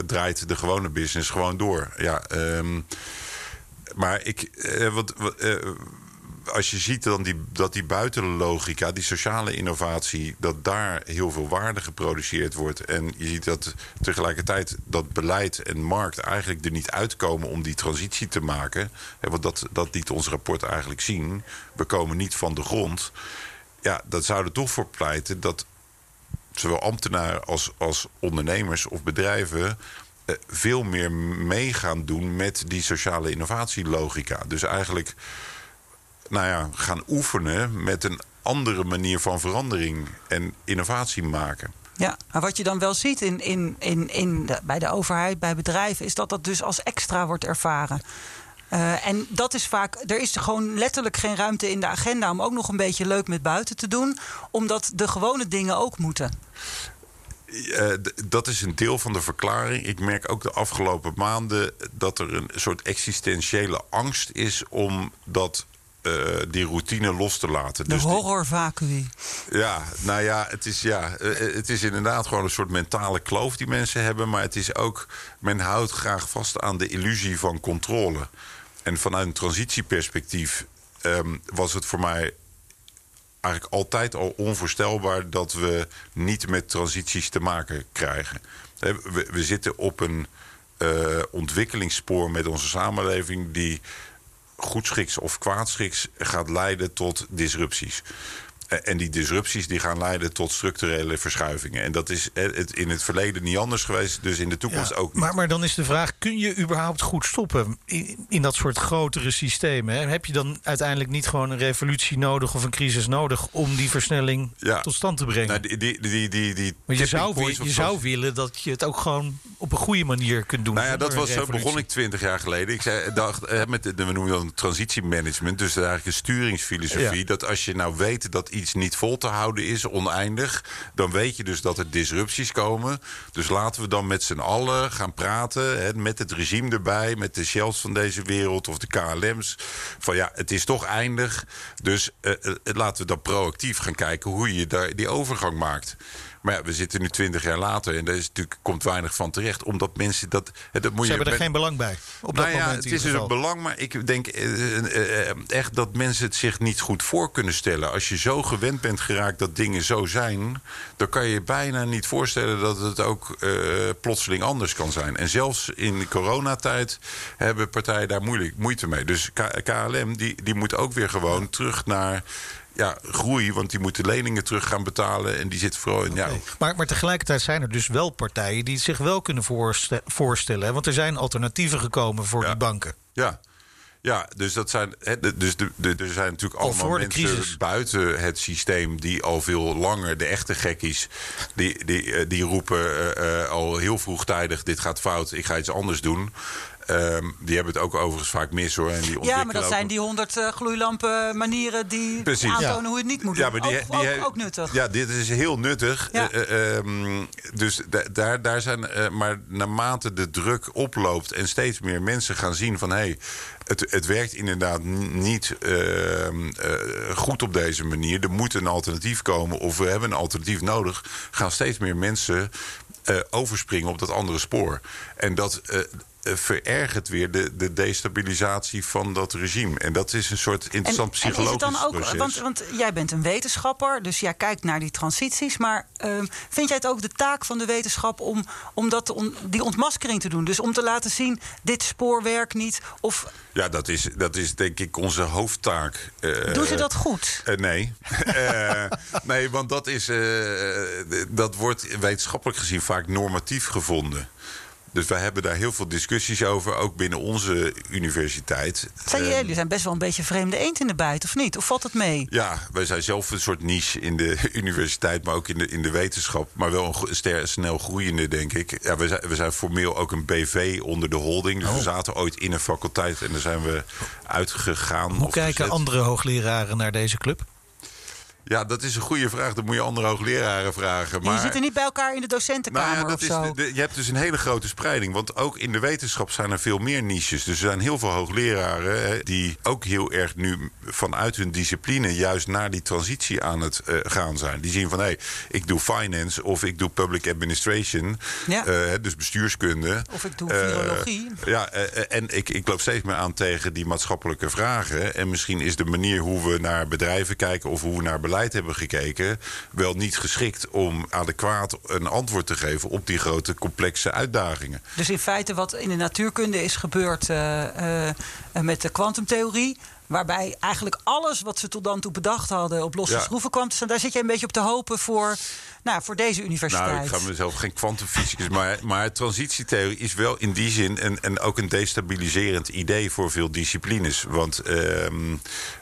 draait de gewone business gewoon door. Ja, ehm, maar ik. eh, als je ziet dan die, dat die buitenlogica, die sociale innovatie, dat daar heel veel waarde geproduceerd wordt. En je ziet dat tegelijkertijd dat beleid en markt eigenlijk er niet uitkomen om die transitie te maken. Hè, want dat, dat liet ons rapport eigenlijk zien. We komen niet van de grond. Ja, dat zou er toch voor pleiten dat zowel ambtenaren als, als ondernemers of bedrijven veel meer mee gaan doen met die sociale innovatielogica. Dus eigenlijk nou ja, gaan oefenen met een andere manier van verandering en innovatie maken. Ja, maar wat je dan wel ziet in, in, in, in bij de overheid, bij bedrijven, is dat dat dus als extra wordt ervaren. Eh, en dat is vaak, er is gewoon letterlijk geen ruimte in de agenda om ook nog een beetje leuk met buiten te doen, omdat de gewone dingen ook moeten. Eh, dat is een deel van de verklaring. Ik merk ook de afgelopen maanden dat er een soort existentiële angst is om dat, eh, die routine los te laten. De Dus. Ja, nou ja het, is, ja, eh, het is inderdaad gewoon een soort mentale kloof die mensen hebben. Maar het is ook, men houdt graag vast aan de illusie van controle. en vanuit een transitieperspectief ehm, was het voor mij eigenlijk altijd al onvoorstelbaar dat we niet met transities te maken krijgen. We, zitten op een eh, ontwikkelingsspoor met onze samenleving die goedschiks of kwaadschiks gaat leiden tot disrupties. Eh, En die disrupties die gaan leiden tot structurele verschuivingen. En dat is eh, het in het verleden niet anders geweest, dus in de toekomst Ja, ook niet. maar, maar dan is de vraag: kun je überhaupt goed stoppen in, in dat soort grotere systemen? hè? Heb je dan uiteindelijk niet gewoon een revolutie nodig of een crisis nodig om die versnelling Ja. tot stand te brengen? Nou, die, die, die, die, die Want je zou, je zou willen dat je het ook gewoon op een goede manier kunt doen. Nou ja, dat was, zo begon ik twintig jaar geleden. Ik zei, dacht, eh, met de, we noemen dat een transitiemanagement. Dus eigenlijk een sturingsfilosofie. Ja. Dat als je nou weet dat iets niet vol te houden is, oneindig. Dan weet je dus dat er disrupties komen. Dus laten we dan met z'n allen gaan praten. Hè, met het regime erbij. Met de Shells van deze wereld of de KLM's. Van ja, het is toch eindig. Dus eh, eh, laten we dan proactief gaan kijken hoe je daar die overgang maakt. Maar ja, we zitten nu twintig jaar later en daar is natuurlijk, komt weinig van terecht. Omdat mensen dat. dat moet Ze hebben er geen belang bij. Op nou dat ja, moment het is dus een belang, maar ik denk eh, eh, eh, echt dat mensen het zich niet goed voor kunnen stellen. Als je zo gewend bent geraakt dat dingen zo zijn, dan kan je je bijna niet voorstellen dat het ook plotseling anders kan zijn. En zelfs in de coronatijd hebben partijen daar moeilijk, moeite mee. Dus K- KLM die, die moet ook weer gewoon terug naar. Ja, groei, want die moeten leningen terug gaan betalen. En die zit vooral in. Ja, Nee. Maar, maar tegelijkertijd zijn er dus wel partijen die het zich wel kunnen voorste- voorstellen. Want er zijn alternatieven gekomen voor Ja. die banken. Ja. Ja, dus dat zijn. hè, Dus de, de, er zijn natuurlijk Al allemaal mensen buiten het systeem die al veel langer, de echte gekkies, die, die, eh, die roepen eh, eh, al heel vroegtijdig: dit gaat fout, ik ga iets anders doen. Ehm, die hebben het ook overigens vaak mis hoor. En die Ja, maar dat ook- zijn die honderd eh, gloeilampen manieren die Precies. aantonen Ja. hoe je het niet moet Ja, doen. maar die, ook, die ook, nuttig. Ja, dit is heel nuttig. Ja. Eh, eh, ehm, dus da- daar, daar zijn. eh, maar naarmate de druk oploopt en steeds meer mensen gaan zien van hé, hey, het, het werkt inderdaad niet ehm, eh, goed op deze manier. Er moet een alternatief komen of we hebben een alternatief nodig. Gaan steeds meer mensen eh, overspringen op dat andere spoor. En dat. Eh, verergert weer de, de destabilisatie van dat regime. En dat is een soort interessant en is psychologisch het dan ook, proces. want, want jij bent een wetenschapper, dus jij kijkt naar die transities. Maar ehm, vind jij het ook de taak van de wetenschap om, om dat, die ontmaskering te doen? Dus om te laten zien, dit spoor werkt niet. Of Ja, dat is, dat is denk ik onze hoofdtaak. Eh, doen ze dat goed? eh, nee. Nee, want dat, is, dat wordt wetenschappelijk gezien vaak normatief gevonden. Dus wij hebben daar heel veel discussies over, ook binnen onze universiteit. Zijn jullie zijn best wel een beetje vreemde eend in de bijt, of niet? Of valt het mee? ja, wij zijn zelf een soort niche in de universiteit, maar ook in de, in de wetenschap. Maar wel een ster, snel groeiende, denk ik. Ja, we, zijn, we zijn formeel ook een BV onder de holding. Dus we zaten ooit in een faculteit en daar zijn we uitgegaan. Hoe of kijken gezet. andere hoogleraren naar deze club? Ja, dat is een goede vraag. Dat moet je andere hoogleraren vragen. Je Maar... zitten niet bij elkaar in de docentenkamer Nou ja, dat of is zo? de- je hebt dus een hele grote spreiding. Want ook in de wetenschap zijn er veel meer niches. Dus er zijn heel veel hoogleraren hè, die ook heel erg nu vanuit hun discipline juist naar die transitie aan het eh, gaan zijn. Die zien van hé, hey, ik doe finance of ik doe public administration. Ja. eh, dus bestuurskunde. Of ik doe virologie. ja, en ik, ik loop steeds meer aan tegen die maatschappelijke vragen. En misschien is de manier hoe we naar bedrijven kijken of hoe we naar beleid hebben gekeken, wel niet geschikt om adequaat een antwoord te geven op die grote complexe uitdagingen. Dus in feite wat in de natuurkunde is gebeurd eh, eh, met de kwantumtheorie... waarbij eigenlijk alles wat ze tot dan toe bedacht hadden... op losse Ja. schroeven kwam te staan. Daar zit je een beetje op te hopen voor, nou, voor deze universiteit. Nou, ik ga mezelf geen kwantumfysicus, maar, maar transitietheorie is wel in die zin een, en ook een destabiliserend idee voor veel disciplines. Want ehm,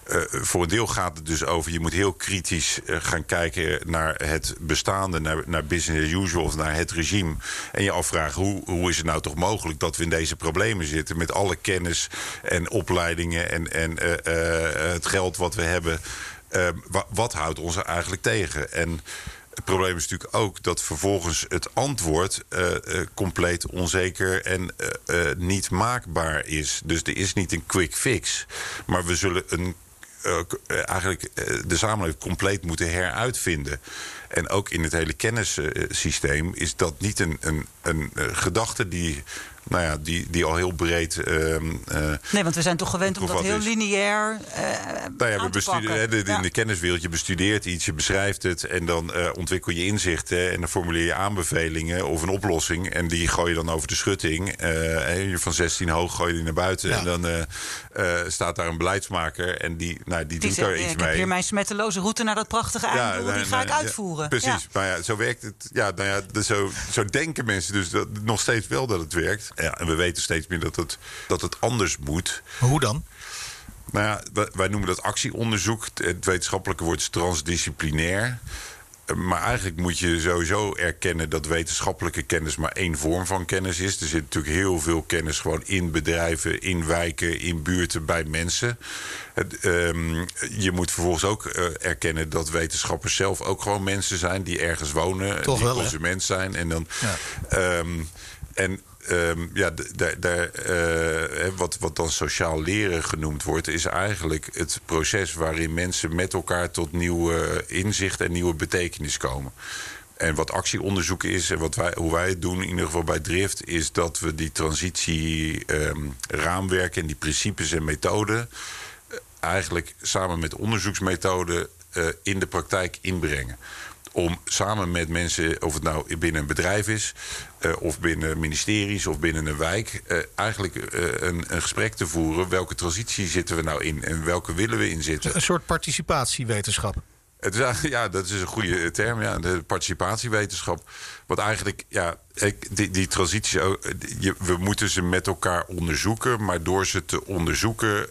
eh, voor een deel gaat het dus over, je moet heel kritisch eh, gaan kijken naar het bestaande, naar, naar business as usual of naar het regime. En je afvragen, hoe, hoe is het nou toch mogelijk dat we in deze problemen zitten met alle kennis en opleidingen en, en eh, het geld wat we hebben. Eh, wa- wat houdt ons er eigenlijk tegen? En het probleem is natuurlijk ook dat vervolgens het antwoord eh, eh, compleet onzeker en eh, niet maakbaar is. Dus er is niet een quick fix. Maar we zullen een, eigenlijk de samenleving compleet moeten heruitvinden. En ook in het hele kennissysteem is dat niet een, een, een gedachte die nou ja, die, die al heel breed. ehm, eh, Nee, want we zijn toch gewend om dat heel is- lineair eh nou ja, aan we te bestuderen, Ja. in de kenniswereld, je bestudeert iets, je beschrijft het en dan eh, ontwikkel je inzichten en dan formuleer je aanbevelingen of een oplossing en die gooi je dan over de schutting. Eh, van 16 hoog gooi je die naar buiten Ja. en dan eh, staat daar een beleidsmaker en die, nou, die, Die doet zegt, daar eh, iets ik heb mee. hier mijn smetteloze route naar dat prachtige einddoel. nou, die ga nou, ik ja, uitvoeren. precies. Ja. Maar ja, zo werkt het. Ja, nou ja, dus zo, zo denken mensen dus dat, nog steeds wel dat het werkt. Ja, en we weten steeds meer dat het, dat het anders moet. Maar hoe dan? Nou ja, wij- wij noemen dat actieonderzoek. Het wetenschappelijke woord is transdisciplinair. Maar eigenlijk moet je sowieso erkennen dat wetenschappelijke kennis maar één vorm van kennis is. Er zit natuurlijk heel veel kennis gewoon in bedrijven, in wijken, in buurten, bij mensen. Het, ehm, je moet vervolgens ook eh, erkennen dat wetenschappers zelf ook gewoon mensen zijn die ergens wonen, Toch die wel, hè? consument zijn. En dan. Ja. Ehm, en ehm, ja, eh, wat, wat dan sociaal leren genoemd wordt, is eigenlijk het proces waarin mensen met elkaar tot nieuwe inzicht en nieuwe betekenis komen. En wat actieonderzoek is en wat wij, hoe wij het doen, in ieder geval bij Drift, is dat we die transitie-raamwerken en die principes en methoden eh, eigenlijk samen met onderzoeksmethoden eh, in de praktijk inbrengen. Om samen met mensen, of het nou binnen een bedrijf is, eh, of binnen ministeries of binnen een wijk, eh, eigenlijk eh, een, een gesprek te voeren. Welke transitie zitten we nou in en welke willen we in zitten? Een soort participatiewetenschap. Het is ja, dat is een goede term, ja, de participatiewetenschap. Want eigenlijk, ja, die, die transitie, we moeten ze met elkaar onderzoeken, maar door ze te onderzoeken,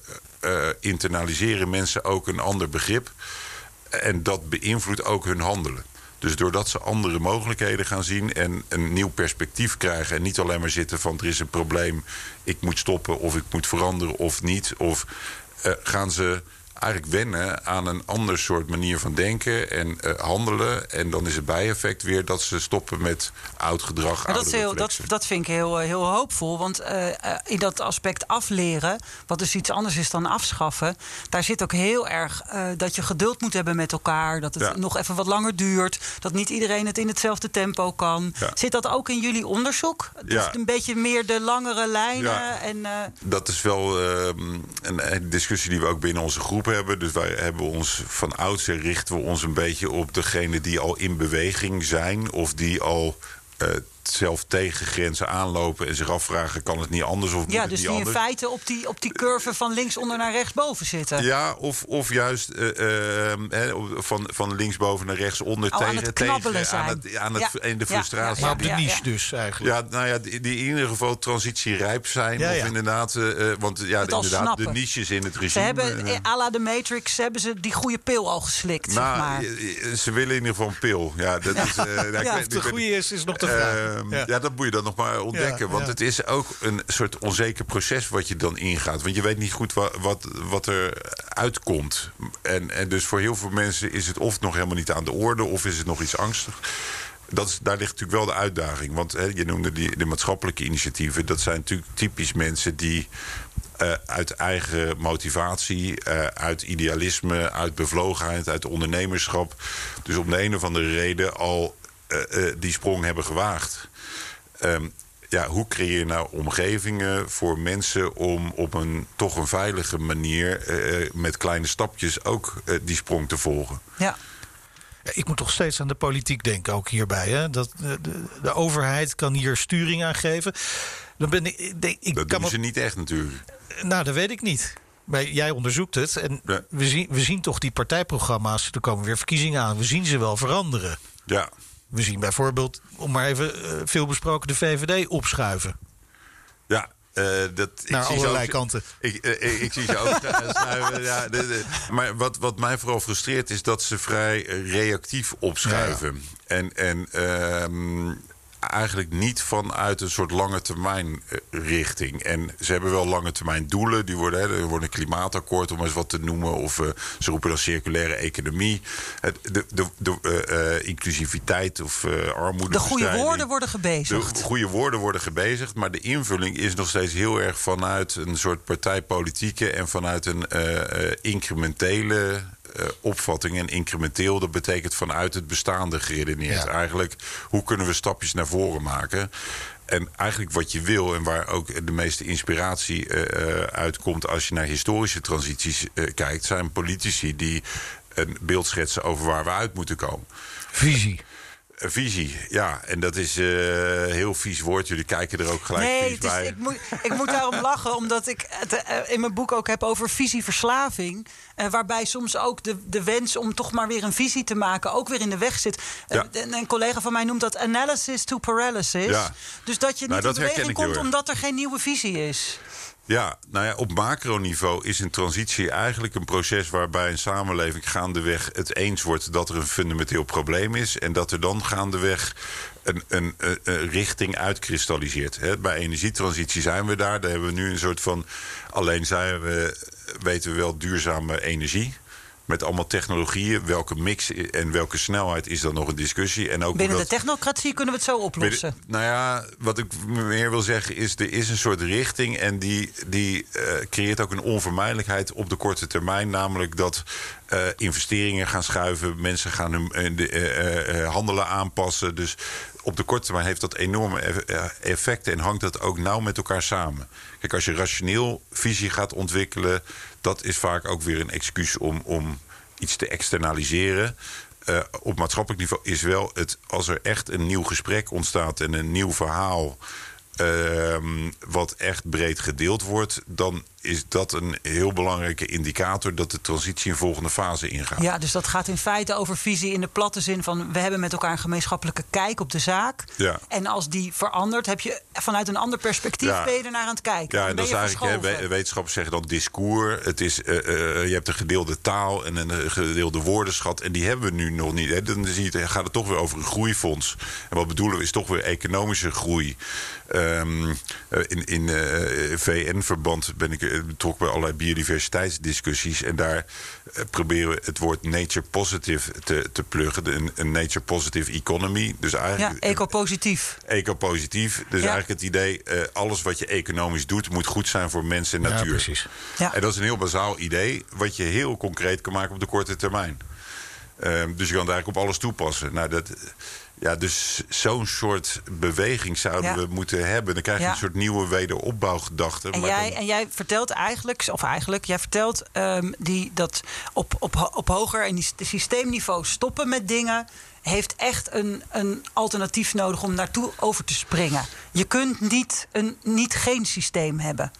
internaliseren mensen ook een ander begrip. En dat beïnvloedt ook hun handelen. Dus doordat ze andere mogelijkheden gaan zien en een nieuw perspectief krijgen. En niet alleen maar zitten van er is een probleem, ik moet stoppen of ik moet veranderen of niet. Of eh, gaan ze eigenlijk wennen aan een ander soort manier van denken en eh, handelen. En dan is het bijeffect weer dat ze stoppen met oud gedrag. Dat, is heel, dat, dat vind ik heel, eh, heel hoopvol. Want eh, in dat aspect afleren, wat dus iets anders is dan afschaffen, daar zit ook heel erg dat je geduld moet hebben met elkaar. Dat het Ja. nog even wat langer duurt. Dat niet iedereen het in hetzelfde tempo kan. Ja. Zit dat ook in jullie onderzoek? Dus Ja. een beetje meer de langere lijnen. En, Dat is wel ehm, een, discussie die we ook binnen onze hebben. Dus wij hebben ons van oudsher richten we ons een beetje op degene die al in beweging zijn of die al eh, zelf tegen grenzen aanlopen en zich afvragen: kan het niet anders of moet ja, het dus niet die in feite op die, op die curve van linksonder naar rechtsboven zitten. Ja, of, of juist eh, ehm, hè, van, van linksboven naar rechtsonder Oh, aan tegen, het knabbelen tegen aan, zijn. het, aan het, Ja. en de Ja, frustratie. ja, Maar op de niche ja. dus eigenlijk. Ja, nou ja, die, die in ieder geval transitierijp zijn. Ja, Of inderdaad, eh, want ja, Het inderdaad, de niches in het regime. Ze hebben, à la de Matrix, hebben ze die goede pil al geslikt, nou, zeg maar. eh, eh, ze willen in ieder geval een pil. Ja, dat is. eh, nou, ik de goede is, is nog de vraag. Ehm, Ja. ja. dat moet je dan nog maar ontdekken. Ja, want het is ook een soort onzeker proces wat je dan ingaat. Want je weet niet goed wat, wat, wat er uitkomt. En, en dus voor heel veel mensen is het of nog helemaal niet aan de orde... of is het nog iets angstig. Dat is, daar ligt natuurlijk wel de uitdaging. Want hè, je noemde die, de maatschappelijke initiatieven. Dat zijn natuurlijk typisch mensen die eh, uit eigen motivatie, eh, uit idealisme, uit bevlogenheid, uit ondernemerschap. Dus om de een of andere reden al eh, die sprong hebben gewaagd. Ehm, ja, hoe creëer je nou omgevingen voor mensen om op een toch een veilige manier eh, met kleine stapjes ook eh, die sprong te volgen? Ja. Ik moet toch steeds aan de politiek denken, ook hierbij. Hè? Dat, de, de, overheid kan hier sturing aan geven. Dan ben ik, ik denk, ik Dat kan doen ze niet echt natuurlijk. Nou, dat weet ik niet. Maar jij onderzoekt het. En Ja. we, zien, we zien toch die partijprogramma's. Er komen weer verkiezingen aan. We zien ze wel veranderen. Ja, We zien bijvoorbeeld, om maar even eh, veel besproken, de VVD opschuiven. ja. eh, dat, Naar ik zie allerlei ook- kanten. Ik, eh, ik, ik zie ze ook schu- schuiven. Ja, de- de- maar wat, wat mij vooral frustreert is dat ze vrij reactief opschuiven. En, en ehm, eigenlijk niet vanuit een soort lange termijn eh, richting. En ze hebben wel lange termijn doelen. Die worden, hè, er wordt een klimaatakkoord, om eens wat te noemen. Of eh, ze roepen dan circulaire economie. De de, de eh, inclusiviteit of eh armoede. De goede woorden worden gebezigd. De goede woorden worden gebezigd, maar de invulling is nog steeds heel erg vanuit een soort partijpolitieke en vanuit een incrementele eh, opvatting. En incrementeel, dat betekent vanuit het bestaande geredeneerd. Ja. Eigenlijk, hoe kunnen we stapjes naar voren maken? En eigenlijk wat je wil en waar ook de meeste inspiratie uh, uitkomt als je naar historische transities uh, kijkt, zijn politici die een beeld schetsen over waar we uit moeten komen. Visie. Een visie, ja. En dat is uh, heel vies woord. Jullie kijken er ook gelijk nee, vies bij. Ik, moet, ik moet daarom lachen, omdat ik het uh, in mijn boek ook heb over visieverslaving. Uh, waarbij soms ook de, de wens om toch maar weer een visie te maken ook weer in de weg zit. Ja. Een, een collega van mij noemt dat analysis to paralysis. Ja. Dus dat je niet Nou, in beweging komt omdat er geen nieuwe visie is. Ja, nou ja, op macroniveau is een transitie eigenlijk een proces waarbij een samenleving gaandeweg het eens wordt dat er een fundamenteel probleem is. En dat er dan gaandeweg een, een, richting uitkristalliseert. Bij energietransitie zijn we daar. Daar hebben we nu een soort van. Alleen zijn we, weten we wel duurzame energie. Met allemaal technologieën. Welke mix en welke snelheid is dan nog een discussie. En ook Binnen omdat- de technocratie kunnen we het zo oplossen. nou ja, wat ik meer wil zeggen is... er is een soort richting en die, die eh, creëert ook een onvermijdelijkheid op de korte termijn. Namelijk dat eh, investeringen gaan schuiven, mensen gaan hun eh, de, handelen aanpassen. Dus op de korte termijn heeft dat enorme eff- effecten... en hangt dat ook nauw met elkaar samen. Kijk, als je rationeel visie gaat ontwikkelen... dat is vaak ook weer een excuus om, om iets te externaliseren... Eh, op maatschappelijk niveau is wel het als er echt een nieuw gesprek ontstaat en een nieuw verhaal. Ehm, wat echt breed gedeeld wordt, dan is dat een heel belangrijke indicator dat de transitie een volgende fase ingaat. Ja, dus dat gaat in feite over visie in de platte zin van we hebben met elkaar een gemeenschappelijke kijk op de zaak. Ja. En als die verandert, heb je vanuit een ander perspectief Ja. ben je er naar aan het kijken. Ja, en dat is eigenlijk, hè, wetenschappers zeggen dan discours. Het is, eh, eh, je hebt een gedeelde taal en een eh, gedeelde woordenschat. En die hebben we nu nog niet. Hè. Dan gaat het toch weer over een groeifonds. En wat bedoelen we is toch weer economische groei. Ehm, eh, in in eh, VN-verband ben ik eh, betrokken bij allerlei biodiversiteitsdiscussies. En daar proberen we het woord nature positive te, te pluggen. De- Een, een nature positive economy. Dus ja, eigenlijk ecopositief. ecopositief. Dus Ja. eigenlijk het idee, eh, alles wat je economisch doet, moet goed zijn voor mensen en Ja, natuur. precies. Ja. En dat is een heel bazaal idee, wat je heel concreet kan maken op de korte termijn. Ehm, dus je kan het eigenlijk op alles toepassen. Nou, dat, ja, dus zo'n soort beweging zouden Ja. we moeten hebben. Dan krijg je Ja. een soort nieuwe wederopbouwgedachte. En maar jij, dan- en jij vertelt eigenlijk, of eigenlijk, jij vertelt ehm, die, dat op, op, op hoger en die systeemniveau stoppen met dingen. Heeft echt een, een alternatief nodig om naartoe over te springen. Je kunt niet, een, niet geen systeem hebben.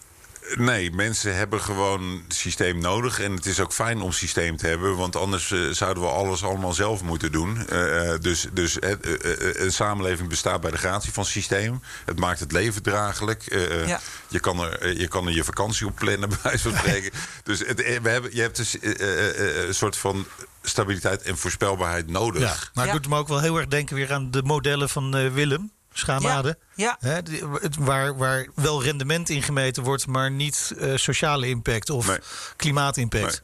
Nee, mensen hebben gewoon systeem nodig. En het is ook fijn om systeem te hebben. Want anders eh, zouden we alles allemaal zelf moeten doen. Eh, eh, dus dus een samenleving bestaat bij de gratie van systeem. Het maakt het leven draaglijk. Eh, eh, Ja. je, kan er, je kan er je vakantie op plannen, bij wijze van spreken. dus het, we hebben, je hebt dus een soort van stabiliteit en voorspelbaarheid nodig. Ja, maar Ja. het doet me ook wel heel erg denken weer aan de modellen van Willem Schamade. Ja, Hè, die- het- waar, waar wel rendement in gemeten wordt, maar niet eh, sociale impact of Nee. klimaatimpact.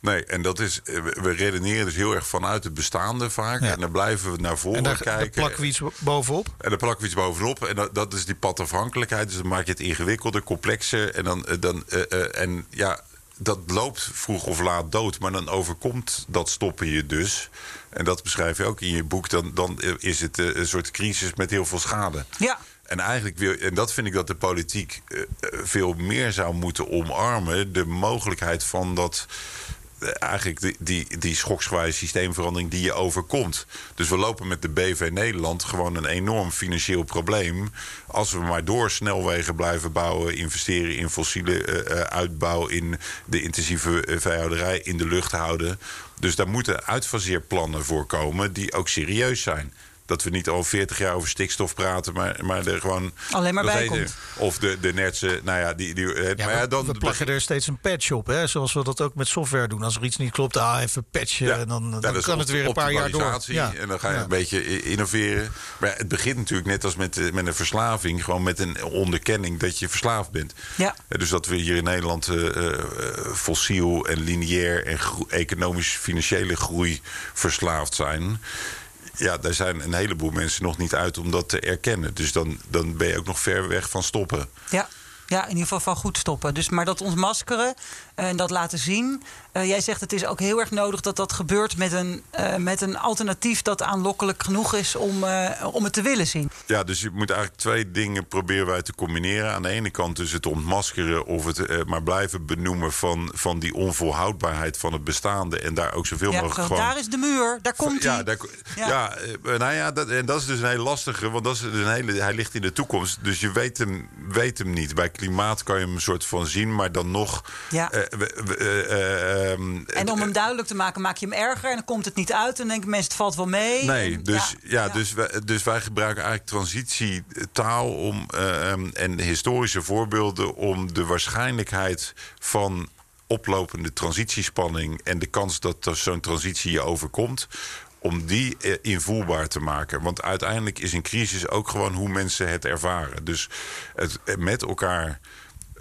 Nee, en dat is, eh, we redeneren dus heel erg vanuit het bestaande vaak. Ja. En dan blijven we naar voren En daar, kijken. daar plakken we iets bovenop. En dan plakken we iets bovenop. En dat, dat is die padafhankelijkheid. Dus dan maak je het ingewikkelder, complexer. En, dan, eh, dan, en ja, dat loopt vroeg of laat dood. Maar dan overkomt dat stoppen je dus. En dat beschrijf je ook in je boek. Dan, dan is het eh, een soort crisis met heel veel schade. ja. En eigenlijk wil, en dat vind ik dat de politiek eh, eh, veel meer zou moeten omarmen. De mogelijkheid van dat. Eh, Eigenlijk die, die, die schoksgewijze systeemverandering die je overkomt. Dus we lopen met de BV Nederland gewoon een enorm financieel probleem. Als we maar door snelwegen blijven bouwen, investeren in fossiele eh, eh, uitbouw, in de intensieve eh, veehouderij, in de lucht houden. Dus daar moeten uitfaseerplannen voor komen die ook serieus zijn. Dat we niet al 40 jaar over stikstof praten, maar, maar er gewoon. Alleen maar bij komt. er. Of de, de nertse, nou ja, die. die eh, Ja, maar ja, we- dan. we plakken er steeds een patch op, hè? zoals we dat ook met software doen. Als er iets niet klopt, ah, even patchen Ja, en dan, dan kan het weer een paar jaar door. Ja. En dan ga je Ja. een beetje innoveren. Maar het begint natuurlijk net als met, eh, met een verslaving. Gewoon met een onderkenning dat je verslaafd bent. Ja. Eh, Dus dat we hier in Nederland eh, eh, fossiel en lineair en economisch-financiële groei verslaafd zijn. Ja, daar zijn een heleboel mensen nog niet uit om dat te erkennen. Dus dan, dan ben je ook nog ver weg van stoppen. Ja. Ja, in ieder geval van goed stoppen. Dus, maar dat ontmaskeren en dat laten zien, Uh, jij zegt het is ook heel erg nodig dat dat gebeurt met een, uh, met een alternatief dat aanlokkelijk genoeg is om, uh, om het te willen zien. Ja, dus je moet eigenlijk twee dingen proberen wij te combineren. Aan de ene kant dus het ontmaskeren of het maar blijven benoemen van, van die onvolhoudbaarheid van het bestaande. En daar ook zoveel ja, mogelijk gewoon. Daar is de muur, daar komt hij. Ja, daar, ja. ja, nou ja, dat, en dat is dus een heel lastige, want dat is een hele, hij ligt in de toekomst. Dus je weet hem, weet hem niet. Bij klimaat kan je hem een soort van zien, maar dan nog. Ja. Ehm, en om hem duidelijk te maken, maak je hem erger en dan komt het niet uit. En dan denken mensen, het valt wel mee. Nee, dus, ja, Dus, wij, dus wij gebruiken eigenlijk transitietaal om, ehm, en historische voorbeelden om de waarschijnlijkheid van oplopende transitiespanning en de kans dat zo'n transitie je overkomt, om die eh, invoelbaar te maken. Want uiteindelijk is een crisis ook gewoon hoe mensen het ervaren. Dus het met elkaar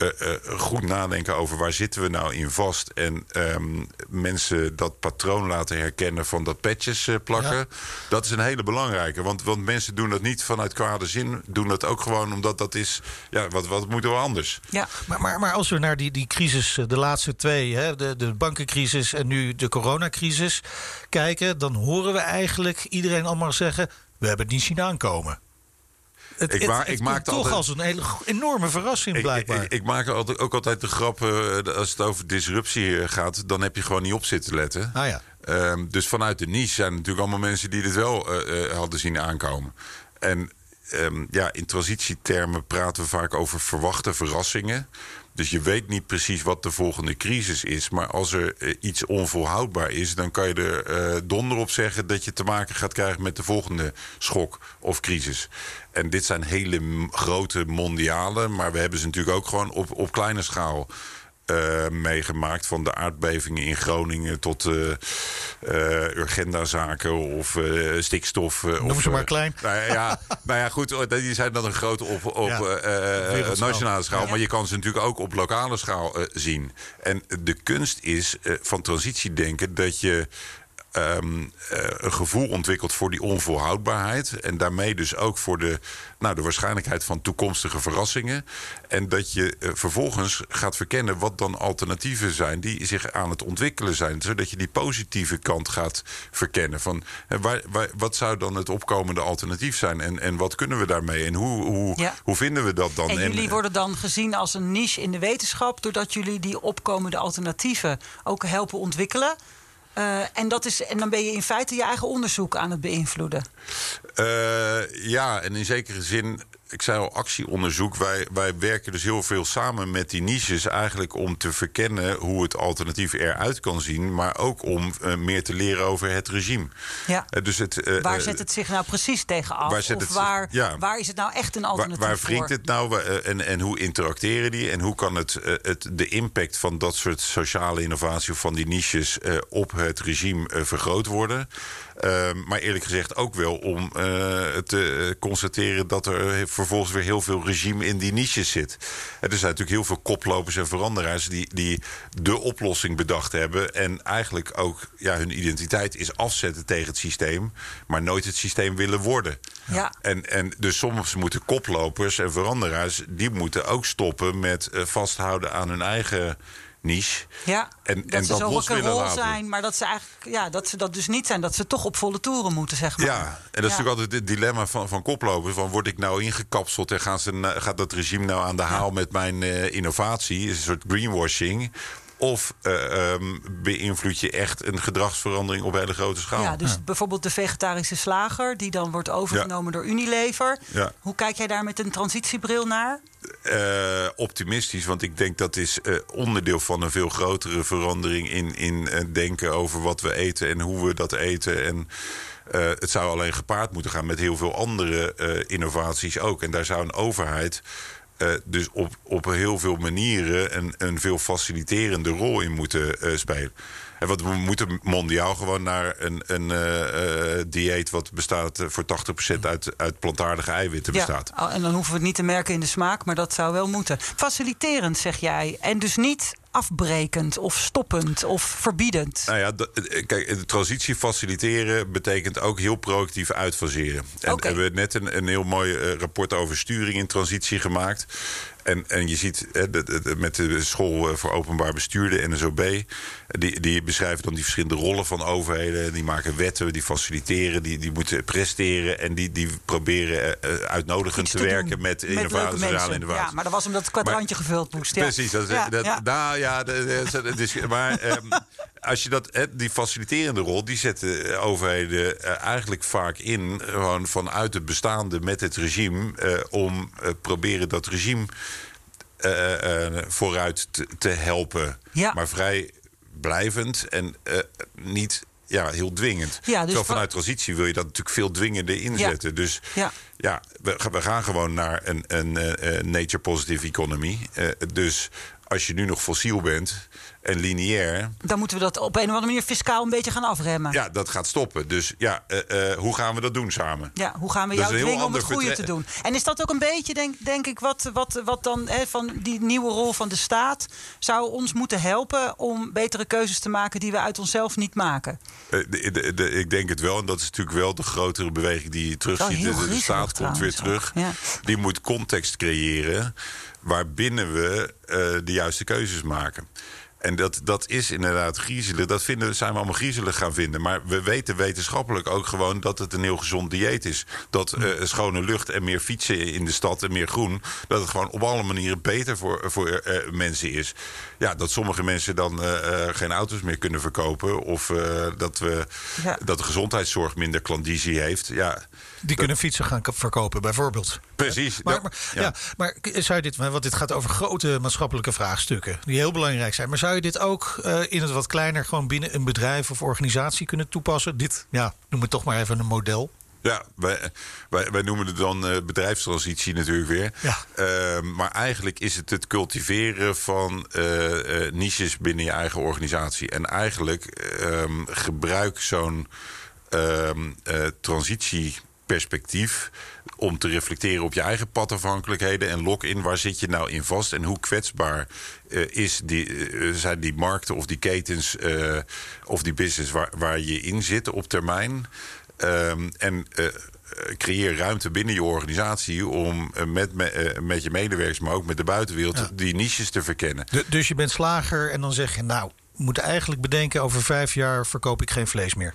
uh, goed nadenken over waar zitten we nou in vast. En um, mensen dat patroon laten herkennen van dat patches uh, plakken. Dat is een hele belangrijke. Want, want mensen doen dat niet vanuit kwade zin. Doen dat ook gewoon omdat dat is. Ja, wat, wat moeten we anders? Ja. Maar, maar, maar als we naar die, die crisis, de laatste twee, hè, de, de bankencrisis en nu de coronacrisis kijken. dan horen we eigenlijk iedereen allemaal zeggen. We hebben het niet zien aankomen. Het, ik, het, maak toch altijd, als een hele enorme verrassing, blijkbaar. Ik, ik, maak altijd, ook altijd de grap, uh, als het over disruptie gaat... dan heb je gewoon niet op zitten letten. Ah, ja. Um, dus vanuit de niche zijn natuurlijk allemaal mensen... die dit wel uh, uh, hadden zien aankomen. En um, ja, in transitietermen praten we vaak over verwachte verrassingen. Dus je weet niet precies wat de volgende crisis is. Maar als er iets onvolhoudbaar is, dan kan je er uh, donder op zeggen dat je te maken gaat krijgen met de volgende schok of crisis. En dit zijn hele grote mondiale, maar we hebben ze natuurlijk ook gewoon op, op kleine schaal. Uh, meegemaakt. Van de aardbevingen in Groningen tot uh, uh, Urgenda-zaken of stikstof. Noem of, ze maar klein. Nou ja, nou ja, goed, die zijn dan een grote op, op ja, nationale schaal. Maar je kan ze natuurlijk ook op lokale schaal zien. En de kunst is van transitiedenken dat je um, uh, een gevoel ontwikkelt voor die onvolhoudbaarheid. En daarmee dus ook voor de, nou, de waarschijnlijkheid van toekomstige verrassingen. En dat je uh, vervolgens gaat verkennen wat dan alternatieven zijn die zich aan het ontwikkelen zijn. Zodat je die positieve kant gaat verkennen. Van uh, waar, waar, wat zou dan het opkomende alternatief zijn? En, en wat kunnen we daarmee? En hoe, hoe, ja. hoe vinden we dat dan? En jullie en, worden dan gezien als een niche in de wetenschap, doordat jullie die opkomende alternatieven ook helpen ontwikkelen. Uh, en, dat is, en dan ben je in feite je eigen onderzoek aan het beïnvloeden. Uh, ja, en in zekere zin ik zei al, actieonderzoek. Wij, wij werken dus heel veel samen met die niches. Eigenlijk om te verkennen hoe het alternatief eruit kan zien. Maar ook om uh, meer te leren over het regime. Ja. Uh, dus het, uh, waar zet het zich nou precies tegen af? Waar, of waar, ja. waar is het nou echt een alternatief waar, waar wringt het nou en, en hoe interacteren die? En hoe kan het, het, de impact van dat soort sociale innovatie... of van die niches op het regime vergroot worden? Uh, maar eerlijk gezegd ook wel om uh, te constateren dat er vervolgens weer heel veel regime in die niches zit. er zijn natuurlijk heel veel koplopers en veranderaars die, die de oplossing bedacht hebben. En eigenlijk ook ja, hun identiteit is afzetten tegen het systeem, maar nooit het systeem willen worden. Ja. En, en dus soms moeten koplopers en veranderaars, die moeten ook stoppen met uh, vasthouden aan hun eigen niche. Ja, en, dat en ze dat zo rol zijn, maar dat ze eigenlijk ja, dat ze dat dus niet zijn. Dat ze toch op volle toeren moeten, zeg maar. Ja, en dat is natuurlijk altijd het dilemma van, van koplopers. Van word ik nou ingekapseld en gaan ze, gaat dat regime nou aan de haal ja. met mijn uh, innovatie? Is een soort greenwashing. Of uh, um, beïnvloed je echt een gedragsverandering op hele grote schaal? Ja, dus ja. bijvoorbeeld de vegetarische slager, die dan wordt overgenomen ja. door Unilever. Ja. Hoe kijk jij daar met een transitiebril naar? Uh, optimistisch, want ik denk dat is uh, onderdeel van een veel grotere verandering in, in uh, denken over wat we eten en hoe we dat eten. En het zou alleen gepaard moeten gaan met heel veel andere innovaties ook. En daar zou een overheid uh, dus op, op heel veel manieren een, een veel faciliterende rol in moeten uh, spelen. En wat we moeten mondiaal gewoon naar een, een uh, dieet wat bestaat voor 80% uit, uit plantaardige eiwitten bestaat. Ja, en dan hoeven we het niet te merken in de smaak, maar dat zou wel moeten. Faciliterend, zeg jij. En dus niet afbrekend of stoppend of verbiedend? Nou ja, de, kijk, de transitie faciliteren betekent ook heel proactief uitfaseren. En okay. we hebben net een, een heel mooi uh, rapport over sturing in transitie gemaakt. En, en je ziet hè, de, de- de- met de School eh, voor Openbaar Bestuur, de NSOB... Die, die beschrijven dan die verschillende rollen van overheden. Die maken wetten, die faciliteren, die, die moeten presteren... en die, die proberen eh, eh, uitnodigend te, te werken met, innovatie, sociale mensen. innovatie. Ja, maar dat was omdat het kwadrantje gevuld moest. Ja. Precies, dat, Ja, dat, ja. Nou ja, dat- dat- dat is- maar ehm, als je dat, hè, die faciliterende rol, die zetten eh, overheden eh, eigenlijk vaak in, gewoon vanuit het bestaande met het regime, eh, om eh, proberen dat regime eh, eh, vooruit te, te helpen. Ja. Maar vrij blijvend en eh, niet ja, heel dwingend. Ja, dus vanuit transitie wil je dat natuurlijk veel dwingender inzetten. Dus Ja. ja, we, ga- we gaan gewoon naar een, een eh, eh, nature positive economy. Eh, dus als je nu nog fossiel bent en lineair, Dan moeten we dat op een of andere manier fiscaal een beetje gaan afremmen. ja, dat gaat stoppen. Dus ja, eh, eh, hoe gaan we dat doen samen? Ja, hoe gaan we Dat jou dwingen om het goede te doen? En is dat ook een beetje, denk, denk ik, wat, wat, wat dan hè, van die nieuwe rol van de staat zou ons moeten helpen om betere keuzes te maken die we uit onszelf niet maken? Eh, de- de- de- ik denk het wel. En dat is natuurlijk wel de grotere beweging die je terugziet. De, de staat komt weer terug. ja. Die moet context creëren waarbinnen we de juiste keuzes maken. En dat, dat is inderdaad griezelig. Dat vinden, zijn we allemaal griezelig gaan vinden. Maar we weten wetenschappelijk ook gewoon dat het een heel gezond dieet is. Dat eh, schone lucht en meer fietsen in de stad en meer groen... dat het gewoon op alle manieren beter voor, voor eh, mensen is. Ja, dat sommige mensen dan eh, eh, geen auto's meer kunnen verkopen... of eh, dat, we, Ja. dat de gezondheidszorg minder klandizie heeft. Ja, Die kunnen fietsen gaan verkopen, bijvoorbeeld. precies. Maar, Dat- maar, ja. maar zou je dit, want dit gaat over grote maatschappelijke vraagstukken die heel belangrijk zijn. Maar zou je dit ook eh, in het wat kleiner, gewoon binnen een bedrijf of organisatie kunnen toepassen? Dit, ja, noem het toch maar even een model. Ja, wij, wij, wij noemen het dan eh, bedrijfstransitie natuurlijk weer. Ja. Ehm, maar eigenlijk is het het cultiveren van eh, niches binnen je eigen organisatie. En eigenlijk ehm, gebruik zo'n eh, transitieperspectief om te reflecteren op je eigen padafhankelijkheden en lok in waar zit je nou in vast en hoe kwetsbaar eh, is die, eh, zijn die markten of die ketens eh, of die business waar, waar je in zit op termijn. Ehm, en creëer ruimte binnen je organisatie om met, me- met je medewerkers, maar ook met de buitenwereld, Ja. die niches te verkennen. Du- dus je bent slager en dan zeg je, nou, we moeten eigenlijk bedenken, over vijf jaar verkoop ik geen vlees meer.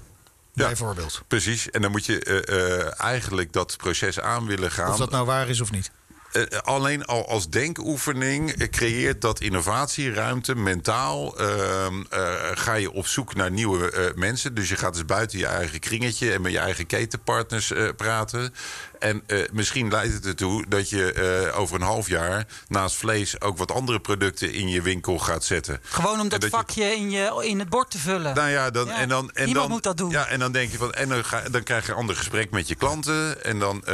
Ja. Bijvoorbeeld. Precies. En dan moet je eh, eh, eigenlijk dat proces aan willen gaan. Of dat nou waar is of niet. Eh, alleen al als denkoefening eh, creëert dat innovatieruimte. Mentaal ehm, eh, ga je op zoek naar nieuwe mensen. Dus je gaat dus buiten je eigen kringetje en met je eigen ketenpartners praten. En misschien leidt het ertoe dat je over een half jaar naast vlees ook wat andere producten in je winkel gaat zetten. Gewoon om dat je- vakje in, je, in het bord te vullen. nou ja, dan, Ja, en dan, en iemand dan, moet dat doen. Ja, en dan denk je van, en dan, ga, dan krijg je een ander gesprek met je klanten. En dan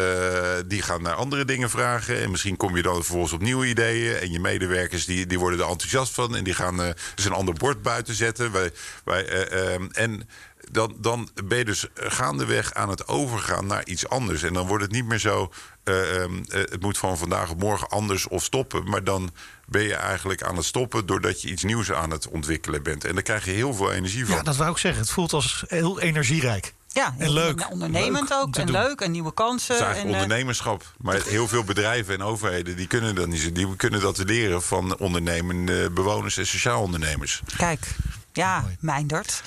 die gaan naar andere dingen vragen. En misschien kom je dan vervolgens op nieuwe ideeën. En je medewerkers die, die worden er enthousiast van. En die gaan eh, dus een ander bord buiten zetten. Wij, wij, eh, ehm, en dan, dan ben je dus gaandeweg aan het overgaan naar iets anders. En dan wordt het niet meer zo. eh, ehm, eh, het moet van vandaag op morgen anders of stoppen. Maar dan ben je eigenlijk aan het stoppen doordat je iets nieuws aan het ontwikkelen bent. En daar krijg je heel veel energie van. Ja, dat wou ik zeggen. Het voelt als heel energierijk. Ja, En leuk. Ondernemend Leuk ook. En doen. leuk. En nieuwe kansen. Het is eigenlijk en, eh, ondernemerschap. Maar heel veel bedrijven en overheden die kunnen dat niet. zo. Die kunnen dat leren van ondernemende bewoners en sociaal ondernemers. Kijk. Ja, Mijndert.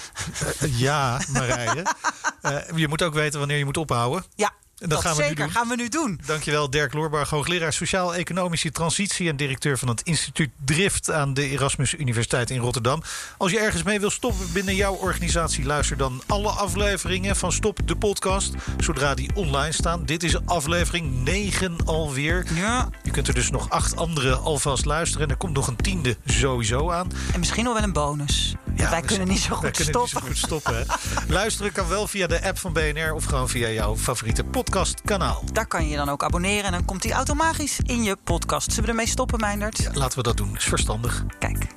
Eh, ja, Marije. Eh, je moet ook weten wanneer je moet ophouden. Ja, En dat dat, gaan we nu zeker doen. gaan we nu doen. Dankjewel Dirk Loorbarg, hoogleraar Sociaal-Economische Transitie... en directeur van het instituut Drift aan de Erasmus Universiteit in Rotterdam. Als je ergens mee wil stoppen binnen jouw organisatie... luister dan alle afleveringen van Stop de podcast... zodra die online staan. Dit is aflevering 9 alweer. Ja. Je kunt er dus nog acht andere alvast luisteren... en er komt nog een tiende sowieso aan. En misschien nog wel een bonus. Want wij kunnen niet zo goed stoppen. Niet zo goed stoppen. Luisteren kan wel via de app van BNR... of gewoon via jouw favoriete podcastkanaal. Daar kan je je dan ook abonneren en dan komt die automatisch in je podcast. Zullen we ermee stoppen, Mijndert? Laten we dat doen, is verstandig. Kijk.